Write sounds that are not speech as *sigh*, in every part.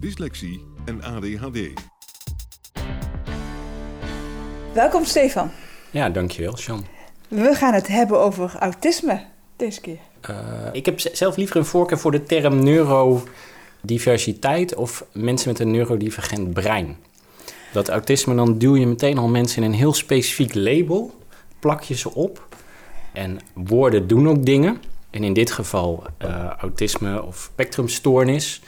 dyslexie en ADHD. Welkom Stefan. Ja, dankjewel, Sean. We gaan het hebben over autisme deze keer. Uh, ik heb zelf liever een voorkeur voor de term neurodiversiteit of mensen met een neurodivergent brein. Dat autisme, dan duw je meteen al mensen in een heel specifiek label, plak je ze op en woorden doen ook dingen. En in dit geval uh, autisme of spectrumstoornis,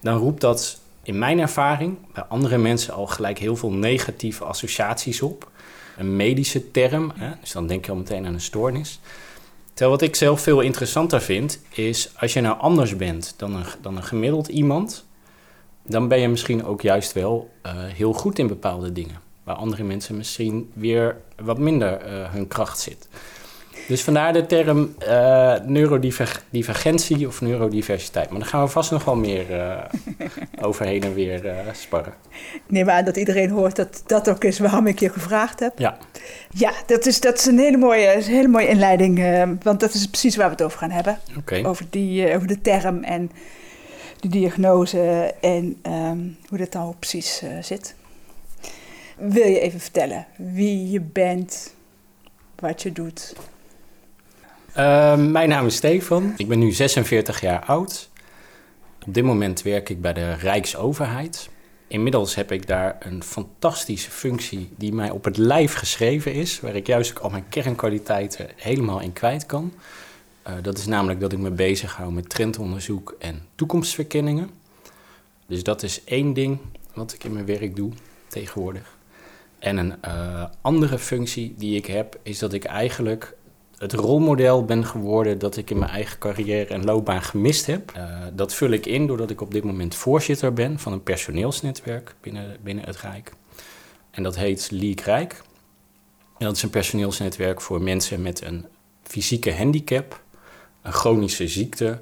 dan roept dat in mijn ervaring bij andere mensen al gelijk heel veel negatieve associaties op. Een medische term, hè? dus dan denk je al meteen aan een stoornis. Terwijl wat ik zelf veel interessanter vind, is als je nou anders bent dan een, dan een gemiddeld iemand, dan ben je misschien ook juist wel uh, heel goed in bepaalde dingen. Waar andere mensen misschien weer wat minder uh, hun kracht zit. Dus vandaar de term uh, neurodivergentie of neurodiversiteit. Maar daar gaan we vast nog wel meer uh, overheen en weer uh, sparren. Ik neem aan dat iedereen hoort dat dat ook is waarom ik je gevraagd heb. Ja. Ja, dat is, dat is een hele mooie, een hele mooie inleiding. want dat is precies waar we het over gaan hebben. Okay. Over, die, over de term en de diagnose en um, hoe dat dan precies zit. Wil je even vertellen wie je bent, wat je doet? Uh, mijn naam is Stefan. Ik ben nu 46 jaar oud. Op dit moment werk ik bij de Rijksoverheid. Inmiddels heb ik daar een fantastische functie die mij op het lijf geschreven is, waar ik juist ook al mijn kernkwaliteiten helemaal in kwijt kan. Uh, dat is namelijk dat ik me bezighoud met trendonderzoek en toekomstverkenningen. Dus dat is één ding wat ik in mijn werk doe tegenwoordig. En een uh, andere functie die ik heb, is dat ik eigenlijk het rolmodel ben geworden dat ik in mijn eigen carrière en loopbaan gemist heb. Uh, dat vul ik in doordat ik op dit moment voorzitter ben van een personeelsnetwerk binnen, binnen het Rijk. En dat heet League Rijk. En dat is een personeelsnetwerk voor mensen met een fysieke handicap, een chronische ziekte,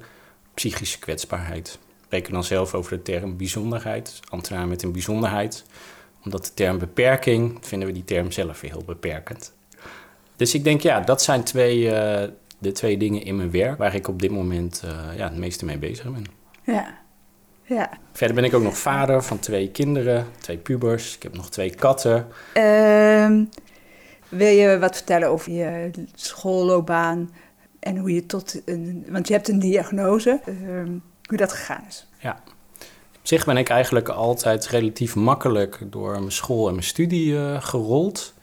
psychische kwetsbaarheid. We spreken dan zelf over de term bijzonderheid, ambtenaar met een bijzonderheid. Omdat de term beperking, vinden we die term zelf weer heel beperkend. Dus ik denk, ja, dat zijn twee, uh, de twee dingen in mijn werk waar ik op dit moment uh, ja, het meeste mee bezig ben. Ja. ja. Verder ben ik ook nog vader van twee kinderen, twee pubers. Ik heb nog twee katten. Uh, wil je wat vertellen over je schoolloopbaan en hoe je tot een. Want je hebt een diagnose, ehm, hoe dat gegaan is? Ja. Op zich ben ik eigenlijk altijd relatief makkelijk door mijn school en mijn studie uh, gerold.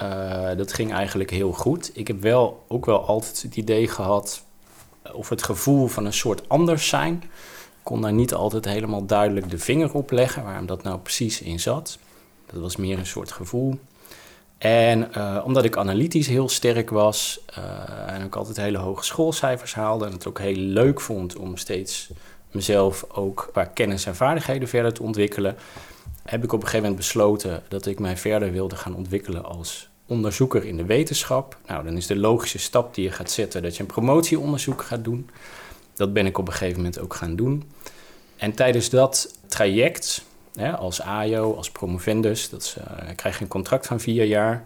Uh, dat ging eigenlijk heel goed. Ik heb wel ook wel altijd het idee gehad, of het gevoel van een soort anders zijn. Ik kon daar niet altijd helemaal duidelijk de vinger op leggen waarom dat nou precies in zat. Dat was meer een soort gevoel. En uh, omdat ik analytisch heel sterk was en ik altijd hele hoge schoolcijfers haalde en het ook heel leuk vond om steeds mezelf ook qua kennis en vaardigheden verder te ontwikkelen, heb ik op een gegeven moment besloten dat ik mij verder wilde gaan ontwikkelen als onderzoeker in de wetenschap. Nou, dan is de logische stap die je gaat zetten dat je een promotieonderzoek gaat doen. Dat ben ik op een gegeven moment ook gaan doen. En tijdens dat traject, hè, als AJO, als promovendus, dat is, uh, krijg je een contract van vier jaar.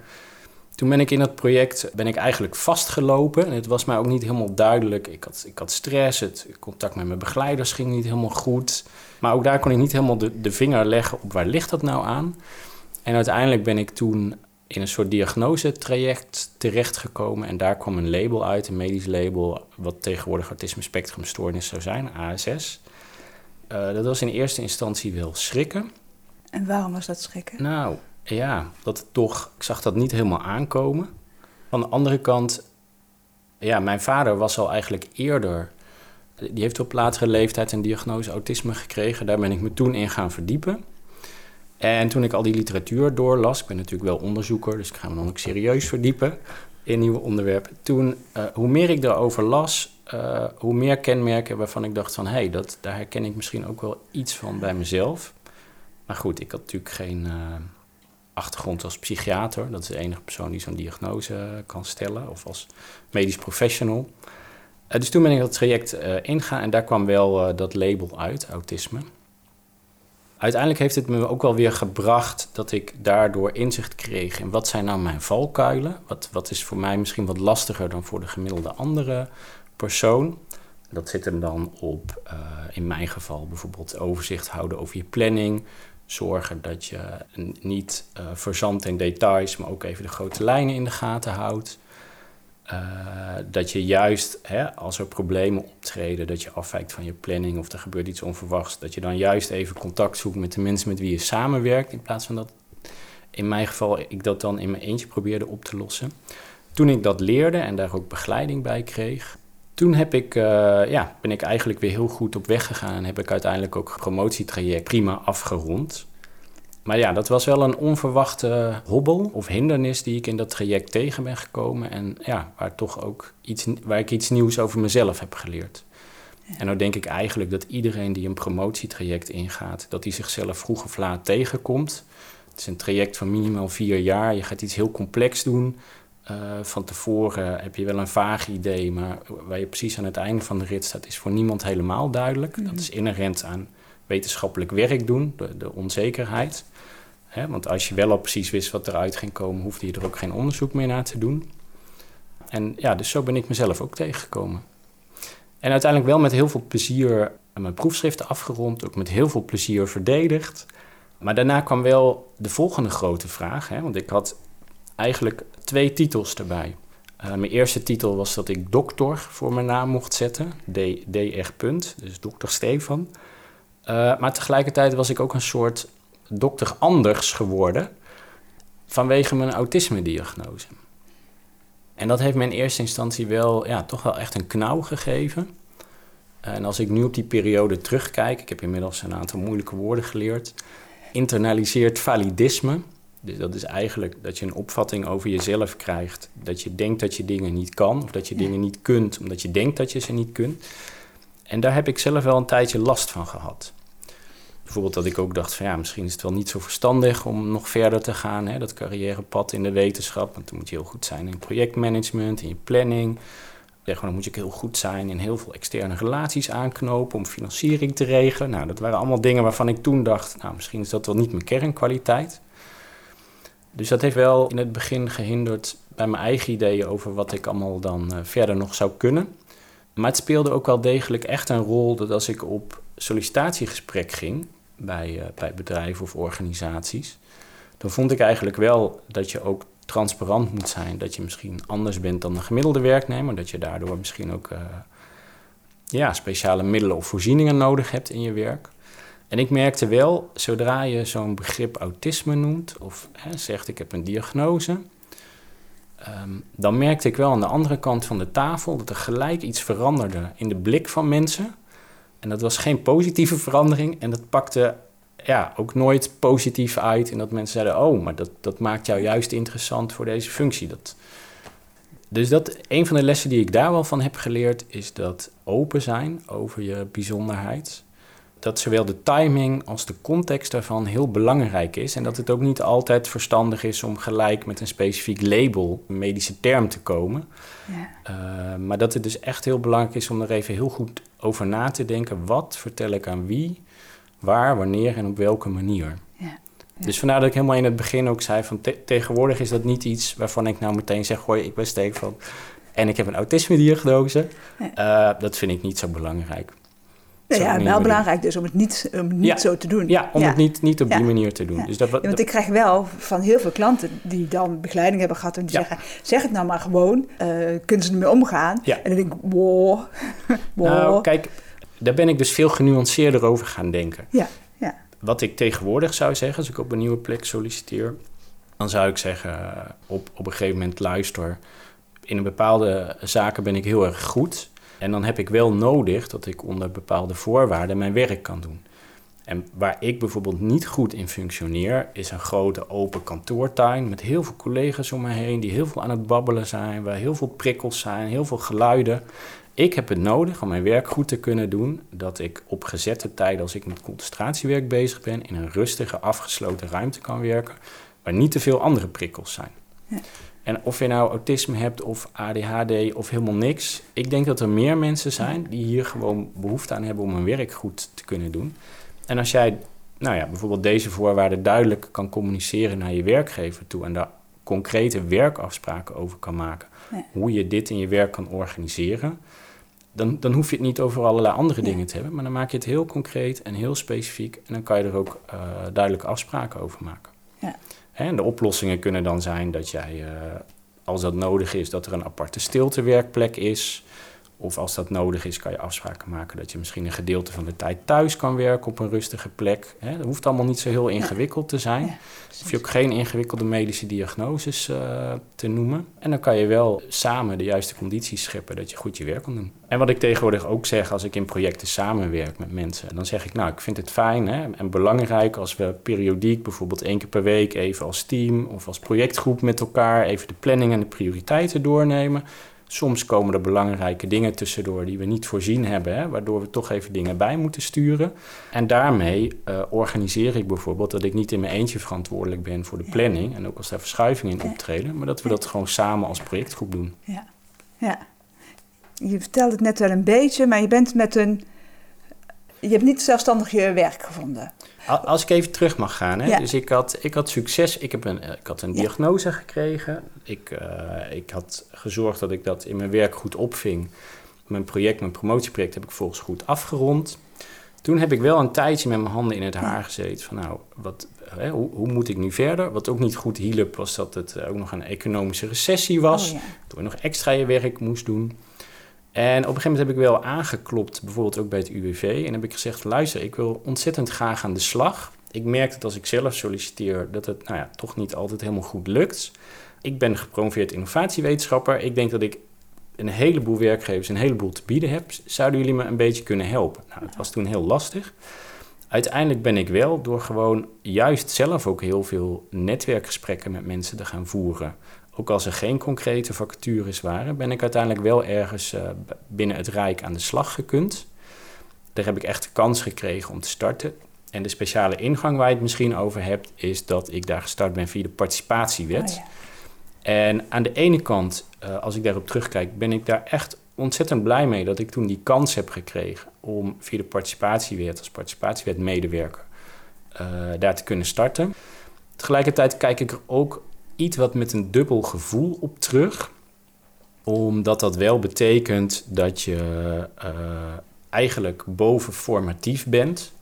Toen ben ik in dat project ben ik eigenlijk vastgelopen. En het was mij ook niet helemaal duidelijk. Ik had, ik had stress, het contact met mijn begeleiders ging niet helemaal goed. Maar ook daar kon ik niet helemaal de, de vinger leggen op waar ligt dat nou aan. En uiteindelijk ben ik toen in een soort diagnosetraject terechtgekomen. En daar kwam een label uit, een medisch label, wat tegenwoordig autisme spectrumstoornis zou zijn, ASS. Uh, dat was in eerste instantie wel schrikken. En waarom was dat schrikken? Nou, ja, dat toch, ik zag dat niet helemaal aankomen. Van de andere kant, ja, mijn vader was al eigenlijk eerder, die heeft op latere leeftijd een diagnose autisme gekregen. Daar ben ik me toen in gaan verdiepen. En toen ik al die literatuur doorlas, ik ben natuurlijk wel onderzoeker, dus ik ga me dan ook serieus verdiepen in nieuwe onderwerpen. Toen, uh, hoe meer ik erover las, uh, hoe meer kenmerken waarvan ik dacht van... hé, hey, dat, daar herken ik misschien ook wel iets van bij mezelf. Maar goed, ik had natuurlijk geen uh, achtergrond als psychiater. Dat is de enige persoon die zo'n diagnose kan stellen. Of als medisch professional. Dus toen ben ik dat traject ingaan en daar kwam wel dat label uit, autisme uiteindelijk heeft het me ook wel weer gebracht dat ik daardoor inzicht kreeg in wat zijn nou mijn valkuilen. Wat, wat is voor mij misschien wat lastiger dan voor de gemiddelde andere persoon. Dat zit hem dan op, in mijn geval bijvoorbeeld overzicht houden over je planning. Zorgen dat je niet uh, verzandt in details, maar ook even de grote lijnen in de gaten houdt. Uh, dat je juist, hè, als er problemen optreden, dat je afwijkt van je planning of er gebeurt iets onverwachts, dat je dan juist even contact zoekt met de mensen met wie je samenwerkt, in plaats van dat, in mijn geval, ik dat dan in mijn eentje probeerde op te lossen. Toen ik dat leerde en daar ook begeleiding bij kreeg, toen heb ik, uh, ja, ben ik eigenlijk weer heel goed op weg gegaan en heb ik uiteindelijk ook promotietraject prima afgerond. Maar ja, dat was wel een onverwachte hobbel of hindernis die ik in dat traject tegen ben gekomen. En ja, waar, toch ook iets, waar ik iets nieuws over mezelf heb geleerd. En nou denk ik eigenlijk dat iedereen die een promotietraject ingaat, dat hij zichzelf vroeg of laat tegenkomt. Het is een traject van minimaal vier jaar. Je gaat iets heel complex doen. Uh, van tevoren heb je wel een vaag idee, maar waar je precies aan het einde van de rit staat, is voor niemand helemaal duidelijk. Dat is inherent aan wetenschappelijk werk doen, de, de onzekerheid want als je wel al precies wist wat eruit ging komen, hoefde je er ook geen onderzoek meer naar te doen. En ja, dus zo ben ik mezelf ook tegengekomen. En uiteindelijk wel met heel veel plezier mijn proefschriften afgerond, ook met heel veel plezier verdedigd. Maar daarna kwam wel de volgende grote vraag, hè, want ik had eigenlijk twee titels erbij. Uh, mijn eerste titel was dat ik dokter voor mijn naam mocht zetten, D, DR. Punt, dus dokter Stefan. Uh, maar tegelijkertijd was ik ook een soort dokter anders geworden vanwege mijn autisme-diagnose. En dat heeft me in eerste instantie wel, ja, toch wel echt een knauw gegeven. En als ik nu op die periode terugkijk, ik heb inmiddels een aantal moeilijke woorden geleerd. Internaliseert validisme. Dus dat is eigenlijk dat je een opvatting over jezelf krijgt. Dat je denkt dat je dingen niet kan, of dat je dingen niet kunt, omdat je denkt dat je ze niet kunt. En daar heb ik zelf wel een tijdje last van gehad bijvoorbeeld dat ik ook dacht van ja, misschien is het wel niet zo verstandig om nog verder te gaan, hè, dat carrièrepad in de wetenschap. Want dan moet je heel goed zijn in projectmanagement, in je planning. Ja, dan moet je heel goed zijn in heel veel externe relaties aanknopen om financiering te regelen. Nou, dat waren allemaal dingen waarvan ik toen dacht, nou, misschien is dat wel niet mijn kernkwaliteit. Dus dat heeft wel in het begin gehinderd bij mijn eigen ideeën over wat ik allemaal dan uh, verder nog zou kunnen. Maar het speelde ook wel degelijk echt een rol dat als ik op sollicitatiegesprek ging bij, uh, bij bedrijven of organisaties, dan vond ik eigenlijk wel dat je ook transparant moet zijn. Dat je misschien anders bent dan een gemiddelde werknemer. Dat je daardoor misschien ook uh, ja, speciale middelen of voorzieningen nodig hebt in je werk. En ik merkte wel, zodra je zo'n begrip autisme noemt of hè, zegt ik heb een diagnose, um, dan merkte ik wel aan de andere kant van de tafel dat er gelijk iets veranderde in de blik van mensen. En dat was geen positieve verandering en dat pakte ja, ook nooit positief uit. En dat mensen zeiden, oh, maar dat, dat maakt jou juist interessant voor deze functie. Dat, dus dat, een van de lessen die ik daar wel van heb geleerd, is dat open zijn over je bijzonderheid. Dat zowel de timing als de context daarvan heel belangrijk is. En dat het ook niet altijd verstandig is om gelijk met een specifiek label, een medische term te komen. Ja. Uh, maar dat het dus echt heel belangrijk is om er even heel goed over na te denken. Wat vertel ik aan wie, waar, wanneer en op welke manier. Ja. Dus vandaar dat ik helemaal in het begin ook zei van tegenwoordig is dat niet iets waarvan ik nou meteen zeg, gooi ik ben Stefan en ik heb een autisme-diagnose. Ja. Uh, dat vind ik niet zo belangrijk. Ja, wel belangrijk dus om het niet, om niet zo te doen. Ja, om het niet, niet op die manier te doen. Dus dat, want ik krijg wel van heel veel klanten die dan begeleiding hebben gehad... en die zeggen, zeg het nou maar gewoon, uh, kunnen ze ermee omgaan? En dan denk ik, wow, wow. *laughs* Nou, kijk, daar ben ik dus veel genuanceerder over gaan denken. Ja, ja. wat ik tegenwoordig zou zeggen, als ik op een nieuwe plek solliciteer, dan zou ik zeggen op, op een gegeven moment luister. In een bepaalde zaken ben ik heel erg goed. En dan heb ik wel nodig dat ik onder bepaalde voorwaarden mijn werk kan doen. En waar ik bijvoorbeeld niet goed in functioneer, is een grote open kantoortuin met heel veel collega's om me heen die heel veel aan het babbelen zijn, waar heel veel prikkels zijn, heel veel geluiden. Ik heb het nodig om mijn werk goed te kunnen doen, dat ik op gezette tijden, als ik met concentratiewerk bezig ben, in een rustige, afgesloten ruimte kan werken, waar niet te veel andere prikkels zijn. Ja. En of je nou autisme hebt of ADHD of helemaal niks, ik denk dat er meer mensen zijn die hier gewoon behoefte aan hebben om hun werk goed te kunnen doen. En als jij nou ja, bijvoorbeeld deze voorwaarden duidelijk kan communiceren naar je werkgever toe en daar concrete werkafspraken over kan maken, hoe je dit in je werk kan organiseren, dan, dan hoef je het niet over allerlei andere dingen te hebben, maar dan maak je het heel concreet en heel specifiek en dan kan je er ook uh, duidelijke afspraken over maken. Ja. En de oplossingen kunnen dan zijn dat jij, uh, als dat nodig is, dat er een aparte stiltewerkplek is. Of als dat nodig is, kan je afspraken maken dat je misschien een gedeelte van de tijd thuis kan werken op een rustige plek. Hè, dat hoeft allemaal niet zo heel ingewikkeld te zijn. Ja, hoef je ook geen ingewikkelde medische diagnoses uh, te noemen. En dan kan je wel samen de juiste condities scheppen dat je goed je werk kan doen. En wat ik tegenwoordig ook zeg als ik in projecten samenwerk met mensen, dan zeg ik nou, ik vind het fijn hè, en belangrijk als we periodiek, bijvoorbeeld één keer per week, even als team of als projectgroep met elkaar even de planning en de prioriteiten doornemen. Soms komen er belangrijke dingen tussendoor die we niet voorzien hebben, hè, waardoor we toch even dingen bij moeten sturen. En daarmee uh, organiseer ik bijvoorbeeld dat ik niet in mijn eentje verantwoordelijk ben voor de planning en ook als daar verschuivingen in optreden, maar dat we dat gewoon samen als projectgroep doen. Ja, ja. Je vertelde het net wel een beetje, maar je bent met een. Je hebt niet zelfstandig je werk gevonden. Als ik even terug mag gaan. Hè? Dus ik had, ik had succes. Ik, heb een, ik had een diagnose gekregen. Ik, uh, ik had gezorgd dat ik dat in mijn werk goed opving. Mijn project, mijn promotieproject heb ik volgens goed afgerond. Toen heb ik wel een tijdje met mijn handen in het haar gezeten. Van nou, wat, hè, hoe, hoe, moet ik nu verder? Wat ook niet goed hielp was dat het ook nog een economische recessie was. Oh. Toen ik nog extra je werk moest doen. En op een gegeven moment heb ik wel aangeklopt, bijvoorbeeld ook bij het UWV. En heb ik gezegd: luister, ik wil ontzettend graag aan de slag. Ik merk dat als ik zelf solliciteer, dat het nou ja, toch niet altijd helemaal goed lukt. Ik ben gepromoveerd innovatiewetenschapper. Ik denk dat ik een heleboel werkgevers een heleboel te bieden heb. Zouden jullie me een beetje kunnen helpen? Nou, dat was toen heel lastig. Uiteindelijk ben ik wel door gewoon juist zelf ook heel veel netwerkgesprekken met mensen te gaan voeren ook als er geen concrete vacatures waren, ben ik uiteindelijk wel ergens uh, binnen het Rijk aan de slag gekund. Daar heb ik echt de kans gekregen om te starten. En de speciale ingang waar je het misschien over hebt, is dat ik daar gestart ben via de participatiewet. Oh, ja. En aan de ene kant, uh, als ik daarop terugkijk, ben ik daar echt ontzettend blij mee dat ik toen die kans heb gekregen om via de participatiewet als participatiewetmedewerker uh, daar te kunnen starten. Tegelijkertijd kijk ik er ook iets wat met een dubbel gevoel op terug. Omdat dat wel betekent dat je uh, eigenlijk bovenformatief bent.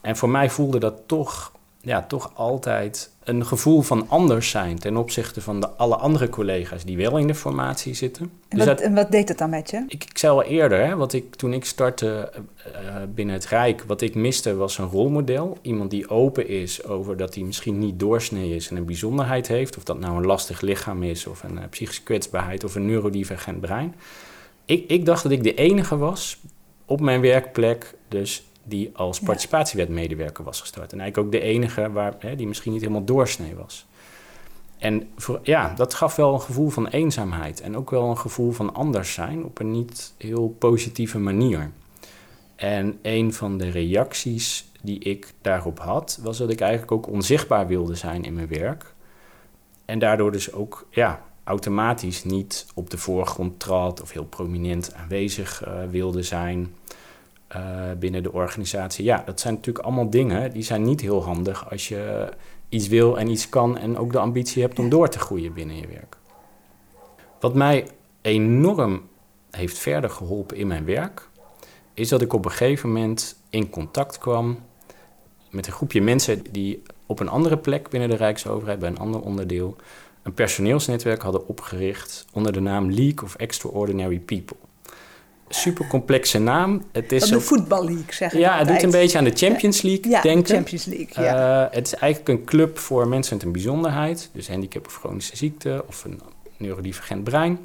En voor mij voelde dat toch, ja, toch altijd een gevoel van anders zijn ten opzichte van de alle andere collega's die wel in de formatie zitten. En, dus wat, en wat deed het dan met je? Ik, ik zei al eerder, hè, wat ik, toen ik startte uh, binnen het Rijk, wat ik miste was een rolmodel. Iemand die open is over dat hij misschien niet doorsnee is en een bijzonderheid heeft. Of dat nou een lastig lichaam is, of een uh, psychische kwetsbaarheid, of een neurodivergent brein. Ik, ik dacht dat ik de enige was op mijn werkplek, dus die als participatiewetmedewerker was gestart. En eigenlijk ook de enige waar, hè, die misschien niet helemaal doorsnee was. En voor, ja, dat gaf wel een gevoel van eenzaamheid en ook wel een gevoel van anders zijn op een niet heel positieve manier. En een van de reacties die ik daarop had, was dat ik eigenlijk ook onzichtbaar wilde zijn in mijn werk. En daardoor dus ook ja, automatisch niet op de voorgrond trad of heel prominent aanwezig uh, wilde zijn. Eh, binnen de organisatie. Ja, dat zijn natuurlijk allemaal dingen die zijn niet heel handig als je iets wil en iets kan en ook de ambitie hebt om door te groeien binnen je werk. Wat mij enorm heeft verder geholpen in mijn werk, is dat ik op een gegeven moment in contact kwam met een groepje mensen die op een andere plek binnen de Rijksoverheid, bij een ander onderdeel, een personeelsnetwerk hadden opgericht onder de naam League of Extraordinary People. Super complexe naam. Het is de ook, voetballeague, zeg ik ja, het doet een beetje aan de Champions League ja, de denken. Champions League, ja. Eh, het is eigenlijk een club voor mensen met een bijzonderheid. Dus handicap of chronische ziekte of een neurodivergent brein.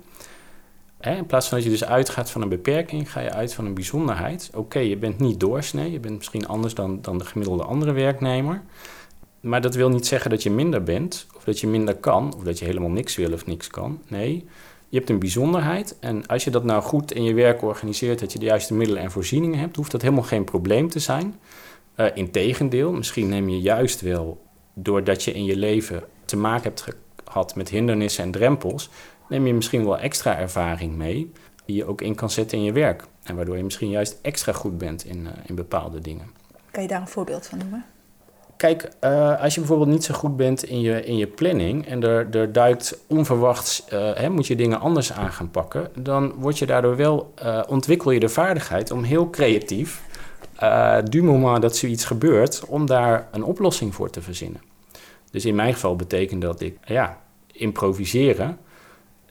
Hè, in plaats van dat je dus uitgaat van een beperking, ga je uit van een bijzonderheid. Oké, je bent niet doorsnee, je bent misschien anders dan, dan de gemiddelde andere werknemer. Maar dat wil niet zeggen dat je minder bent, of dat je minder kan, of dat je helemaal niks wil of niks kan. Nee, je hebt een bijzonderheid. En als je dat nou goed in je werk organiseert, dat je de juiste middelen en voorzieningen hebt, hoeft dat helemaal geen probleem te zijn. Uh, Integendeel, misschien neem je juist wel, doordat je in je leven te maken hebt gehad met hindernissen en drempels, neem je misschien wel extra ervaring mee, die je ook in kan zetten in je werk. En waardoor je misschien juist extra goed bent in, uh, in bepaalde dingen. Kan je daar een voorbeeld van noemen? Kijk, uh, als je bijvoorbeeld niet zo goed bent in je, in je planning en er, er duikt onverwachts, uh, hè, moet je dingen anders aan gaan pakken, dan word je daardoor wel, uh, ontwikkel je de vaardigheid om heel creatief, du moment dat zoiets gebeurt, om daar een oplossing voor te verzinnen. Dus in mijn geval betekent dat ik, ja, improviseren,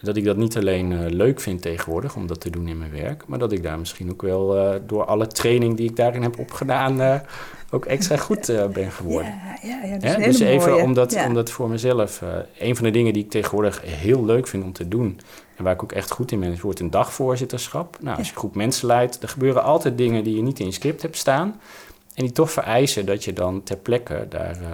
dat ik dat niet alleen leuk vind tegenwoordig om dat te doen in mijn werk, maar dat ik daar misschien ook wel door alle training die ik daarin heb opgedaan ook extra goed uh, ben geworden. Ja, ja? Dus even mooie. omdat, omdat voor mezelf, uh, een van de dingen die ik tegenwoordig heel leuk vind om te doen, en waar ik ook echt goed in ben, is wordt een dagvoorzitterschap. Nou, als je een groep mensen leidt, er gebeuren altijd dingen die je niet in je script hebt staan, en die toch vereisen dat je dan ter plekke daar uh,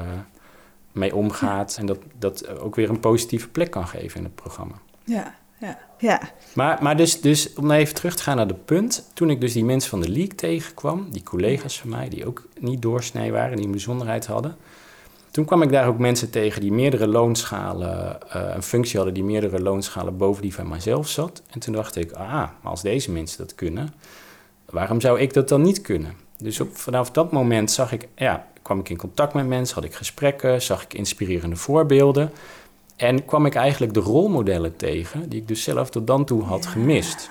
mee omgaat en dat, dat ook weer een positieve plek kan geven in het programma. Ja, ja, ja. Maar, maar dus, dus om even terug te gaan naar het punt. Toen ik dus die mensen van de league tegenkwam, die collega's van mij, die ook niet doorsnee waren, die een bijzonderheid hadden. Toen kwam ik daar ook mensen tegen die meerdere loonschalen, uh, een functie hadden die meerdere loonschalen boven die van mijzelf zat. En toen dacht ik, ah, maar als deze mensen dat kunnen, waarom zou ik dat dan niet kunnen? Dus op, vanaf dat moment zag ik, ja, kwam ik in contact met mensen, had ik gesprekken, zag ik inspirerende voorbeelden. En kwam ik eigenlijk de rolmodellen tegen die ik dus zelf tot dan toe had gemist.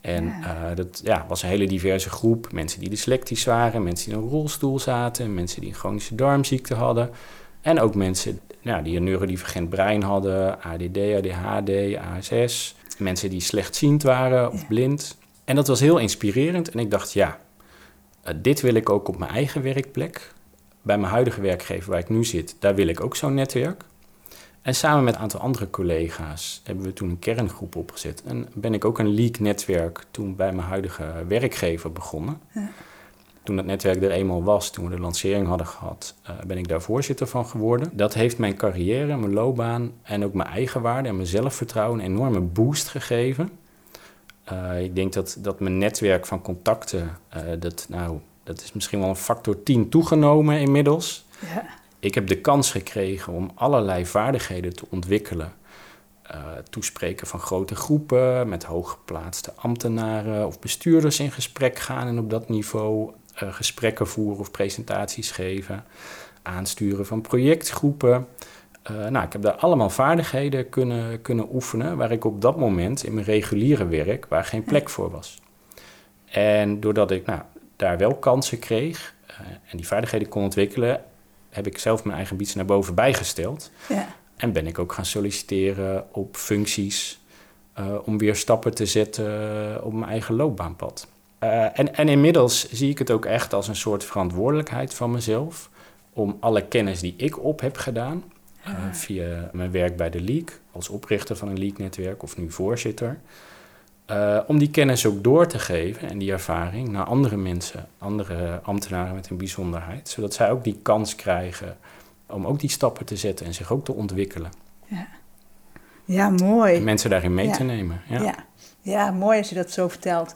En ja. Uh, dat ja, was een hele diverse groep. Mensen die dyslectisch waren, mensen die in een rolstoel zaten, mensen die een chronische darmziekte hadden. En ook mensen nou, die een neurodivergent brein hadden, ADD, ADHD, ASS. Mensen die slechtziend waren of ja. blind. En dat was heel inspirerend. En ik dacht, ja, uh, dit wil ik ook op mijn eigen werkplek. Bij mijn huidige werkgever waar ik nu zit, daar wil ik ook zo'n netwerk. En samen met een aantal andere collega's hebben we toen een kerngroep opgezet. En ben ik ook een leak-netwerk toen bij mijn huidige werkgever begonnen. Ja. Toen dat netwerk er eenmaal was, toen we de lancering hadden gehad, uh, ben ik daar voorzitter van geworden. Dat heeft mijn carrière, mijn loopbaan en ook mijn eigen waarde en mijn zelfvertrouwen een enorme boost gegeven. Uh, ik denk dat, dat mijn netwerk van contacten, uh, dat, nou, dat is misschien wel een factor 10 toegenomen inmiddels. Ja ik heb de kans gekregen om allerlei vaardigheden te ontwikkelen. Uh, toespreken van grote groepen, met hooggeplaatste ambtenaren of bestuurders in gesprek gaan en op dat niveau uh, gesprekken voeren of presentaties geven. Aansturen van projectgroepen. Uh, nou, ik heb daar allemaal vaardigheden kunnen, kunnen oefenen waar ik op dat moment in mijn reguliere werk, waar geen plek voor was. En doordat ik nou, daar wel kansen kreeg en die vaardigheden kon ontwikkelen, heb ik zelf mijn eigen ambitie naar boven bijgesteld. Ja. En ben ik ook gaan solliciteren op functies uh, om weer stappen te zetten op mijn eigen loopbaanpad. Uh, en, en inmiddels zie ik het ook echt als een soort verantwoordelijkheid van mezelf om alle kennis die ik op heb gedaan uh, via mijn werk bij de League, als oprichter van een League-netwerk of nu voorzitter, uh, om die kennis ook door te geven en die ervaring naar andere mensen, andere ambtenaren met een bijzonderheid, zodat zij ook die kans krijgen om ook die stappen te zetten en zich ook te ontwikkelen. Ja, ja mooi. En mensen daarin mee ja. te nemen. Ja. Ja. ja, mooi als je dat zo vertelt.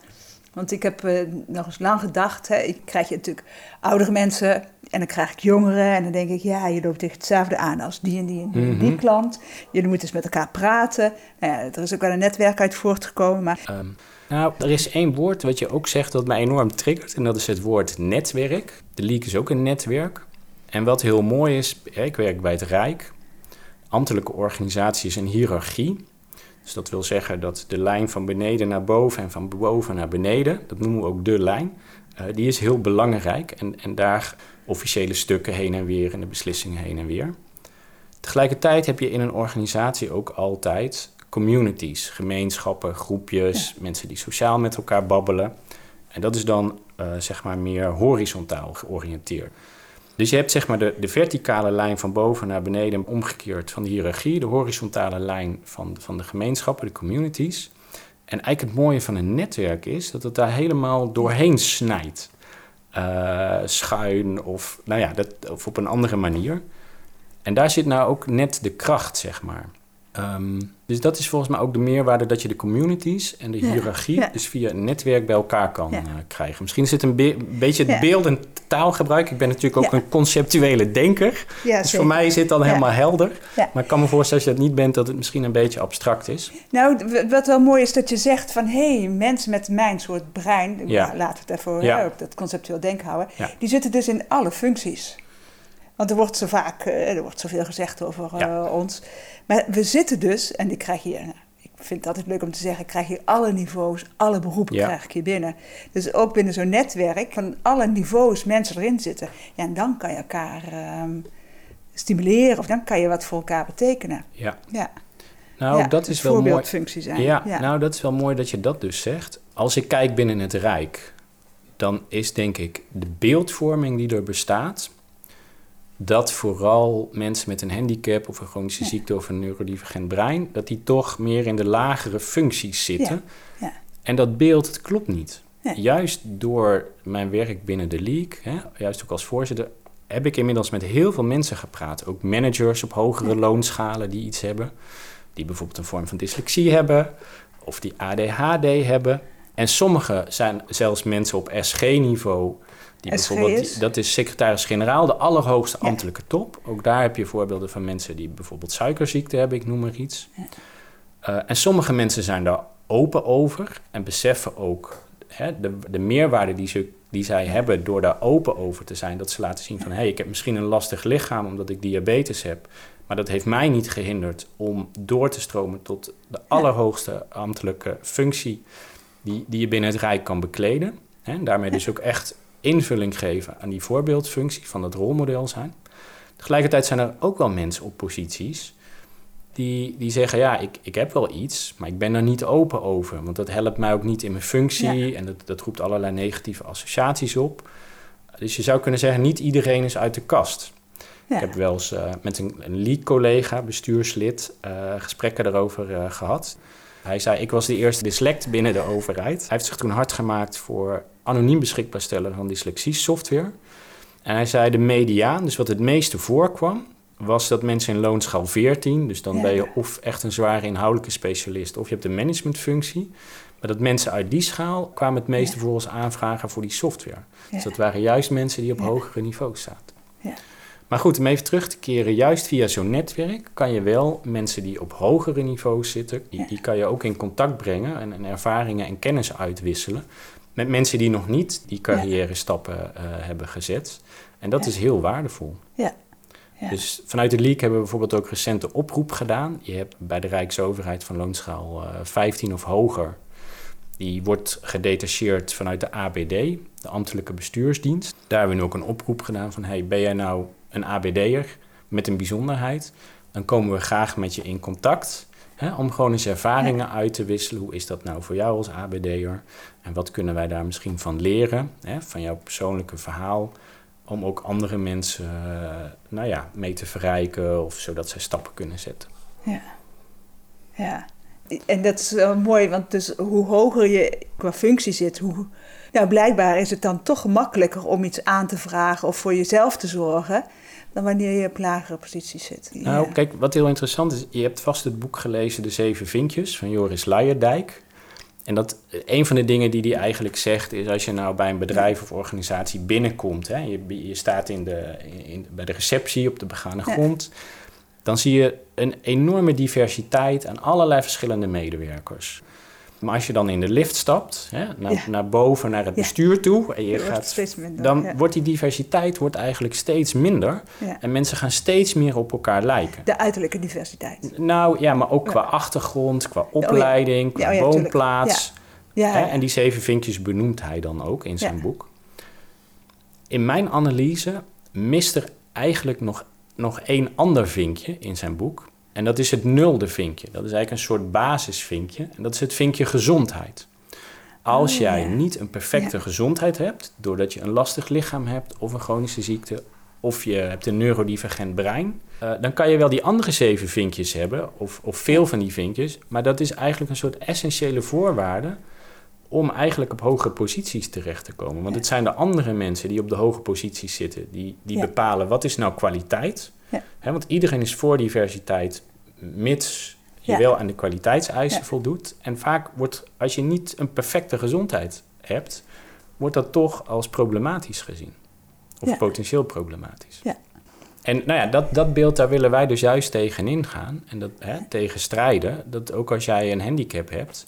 Want ik heb uh, nog eens lang gedacht, hè, ik krijg je natuurlijk oudere mensen en dan krijg ik jongeren. En dan denk ik, ja, je loopt tegen hetzelfde aan als die en die en die, mm -hmm. die klant. Jullie moeten eens met elkaar praten. Nou ja, er is ook wel een netwerk uit voortgekomen. Maar... Um, nou, er is één woord wat je ook zegt dat mij enorm triggert. En dat is het woord netwerk. De League is ook een netwerk. En wat heel mooi is, ik werk bij het Rijk. Ambtelijke organisatie is een hiërarchie. Dus dat wil zeggen dat de lijn van beneden naar boven en van boven naar beneden, dat noemen we ook de lijn, uh, die is heel belangrijk. En, en daar officiële stukken heen en weer en de beslissingen heen en weer. Tegelijkertijd heb je in een organisatie ook altijd communities, gemeenschappen, groepjes, mensen die sociaal met elkaar babbelen. En dat is dan eh, zeg maar meer horizontaal georiënteerd. Dus je hebt zeg maar de, de verticale lijn van boven naar beneden omgekeerd van de hiërarchie, de horizontale lijn van, van de gemeenschappen, de communities. En eigenlijk het mooie van een netwerk is dat het daar helemaal doorheen snijdt. Uh, schuin of, nou ja, dat, of op een andere manier. En daar zit nou ook net de kracht, zeg maar. Ehm, dus dat is volgens mij ook de meerwaarde dat je de communities en de hiërarchie dus via een netwerk bij elkaar kan uh, krijgen. Misschien is het een beetje het beeld en taalgebruik. Ik ben natuurlijk ook een conceptuele denker. dus voor mij is het dan helemaal helder. Maar ik kan me voorstellen als je dat niet bent, dat het misschien een beetje abstract is. Nou, wat wel mooi is dat je zegt van hé, hey, mensen met mijn soort brein, laten we het even op dat conceptueel denken houden, die zitten dus in alle functies. Want er wordt zo vaak, eh, er wordt zoveel gezegd over uh, ons. Maar we zitten dus, en ik krijg hier, ik vind het altijd leuk om te zeggen, ik krijg hier alle niveaus, alle beroepen krijg ik hier binnen. Dus ook binnen zo'n netwerk van alle niveaus mensen erin zitten. Ja, en dan kan je elkaar um, stimuleren of dan kan je wat voor elkaar betekenen. Ja. ja. Nou, ja, dat is wel mooi. zijn. Ja, ja, nou dat is wel mooi dat je dat dus zegt. Als ik kijk binnen het Rijk, dan is denk ik de beeldvorming die er bestaat dat vooral mensen met een handicap of een chronische ziekte of een neurodivergent brein, dat die toch meer in de lagere functies zitten. Ja. Ja. En dat beeld het klopt niet. Juist door mijn werk binnen de league, hè, juist ook als voorzitter, heb ik inmiddels met heel veel mensen gepraat. Ook managers op hogere loonschalen die iets hebben. Die bijvoorbeeld een vorm van dyslexie hebben of die ADHD hebben. En sommigen zijn zelfs mensen op SG-niveau die bijvoorbeeld, dat is secretaris-generaal, de allerhoogste ambtelijke top. Ook daar heb je voorbeelden van mensen die bijvoorbeeld suikerziekte hebben, ik noem maar iets. Ja. Uh, en sommige mensen zijn daar open over en beseffen ook hè, de, de meerwaarde die, ze, die zij hebben door daar open over te zijn. Dat ze laten zien van, hé, hey, ik heb misschien een lastig lichaam omdat ik diabetes heb. Maar dat heeft mij niet gehinderd om door te stromen tot de allerhoogste ambtelijke functie die, die je binnen het Rijk kan bekleden. En daarmee dus ook echt invulling geven aan die voorbeeldfunctie van het rolmodel zijn. Tegelijkertijd zijn er ook wel mensen op posities die, die zeggen: Ja, ik, ik heb wel iets, maar ik ben er niet open over. Want dat helpt mij ook niet in mijn functie en dat, dat roept allerlei negatieve associaties op. Dus je zou kunnen zeggen: niet iedereen is uit de kast. Ik heb wel eens uh, met een, een lead-collega, bestuurslid, uh, gesprekken daarover uh, gehad. Hij zei: Ik was de eerste dyslect binnen de overheid. Hij heeft zich toen hard gemaakt voor anoniem beschikbaar stellen van dyslexie-software. En hij zei de mediaan, dus wat het meeste voorkwam, was dat mensen in loonschaal 14, dus dan ben je of echt een zware inhoudelijke specialist of je hebt een managementfunctie. Maar dat mensen uit die schaal kwamen het meeste voor als aanvragen voor die software. Dus dat waren juist mensen die op hogere niveaus zaten. Maar goed, om even terug te keren, juist via zo'n netwerk kan je wel mensen die op hogere niveaus zitten, die, die kan je ook in contact brengen en, en ervaringen en kennis uitwisselen met mensen die nog niet die carrière stappen uh, hebben gezet. En dat is heel waardevol. Ja. ja. Dus vanuit de League hebben we bijvoorbeeld ook recente oproep gedaan. Je hebt bij de Rijksoverheid van loonschaal uh, eh, 15 of hoger. Die wordt gedetacheerd vanuit de ABD, de ambtelijke bestuursdienst. Daar hebben we nu ook een oproep gedaan van... hey, ben jij nou een ABD'er met een bijzonderheid? Dan komen we graag met je in contact... Hè, om gewoon eens ervaringen uit te wisselen. Hoe is dat nou voor jou als ABD'er? En wat kunnen wij daar misschien van leren? Hè, van jouw persoonlijke verhaal. Om ook andere mensen uh, nou ja, mee te verrijken of zodat zij stappen kunnen zetten. Ja, ja. En dat is wel mooi, want dus hoe hoger je qua functie zit, hoe, nou, blijkbaar is het dan toch gemakkelijker om iets aan te vragen of voor jezelf te zorgen dan wanneer je op lagere posities zit. Nou, kijk, wat heel interessant is, je hebt vast het boek gelezen De Zeven Vinkjes van Joris Leijerdijk. En dat, een van de dingen die hij eigenlijk zegt is als je nou bij een bedrijf of organisatie binnenkomt, hè, je, je staat in de, in, bij de receptie op de begane grond, dan zie je een enorme diversiteit aan allerlei verschillende medewerkers. Maar als je dan in de lift stapt, hè, naar, naar boven, naar het bestuur toe, en je gaat, dan wordt die diversiteit wordt eigenlijk steeds minder. En mensen gaan steeds meer op elkaar lijken. De uiterlijke diversiteit. Nou ja, maar ook qua achtergrond, qua oh opleiding, qua oh woonplaats. Hè, en die zeven vinkjes benoemt hij dan ook in zijn boek. In mijn analyse mist er eigenlijk nog, nog één ander vinkje in zijn boek. En dat is het nulde vinkje. Dat is eigenlijk een soort basisvinkje. En dat is het vinkje gezondheid. Als Oh, jij niet een perfecte Ja. gezondheid hebt, doordat je een lastig lichaam hebt of een chronische ziekte, of je hebt een neurodivergent brein, eh, dan kan je wel die andere zeven vinkjes hebben, of, of veel van die vinkjes, maar dat is eigenlijk een soort essentiële voorwaarde om eigenlijk op hoge posities terecht te komen. Want het zijn de andere mensen die op de hoge posities zitten, die, die Ja. bepalen wat is nou kwaliteit. Ja. Want iedereen is voor diversiteit, mits je Ja. wel aan de kwaliteitseisen voldoet. En vaak wordt, als je niet een perfecte gezondheid hebt, wordt dat toch als problematisch gezien. Of potentieel problematisch. Ja. En nou ja, dat, dat beeld, daar willen wij dus juist tegenin gaan. En dat, hè, tegen strijden. Dat ook als jij een handicap hebt,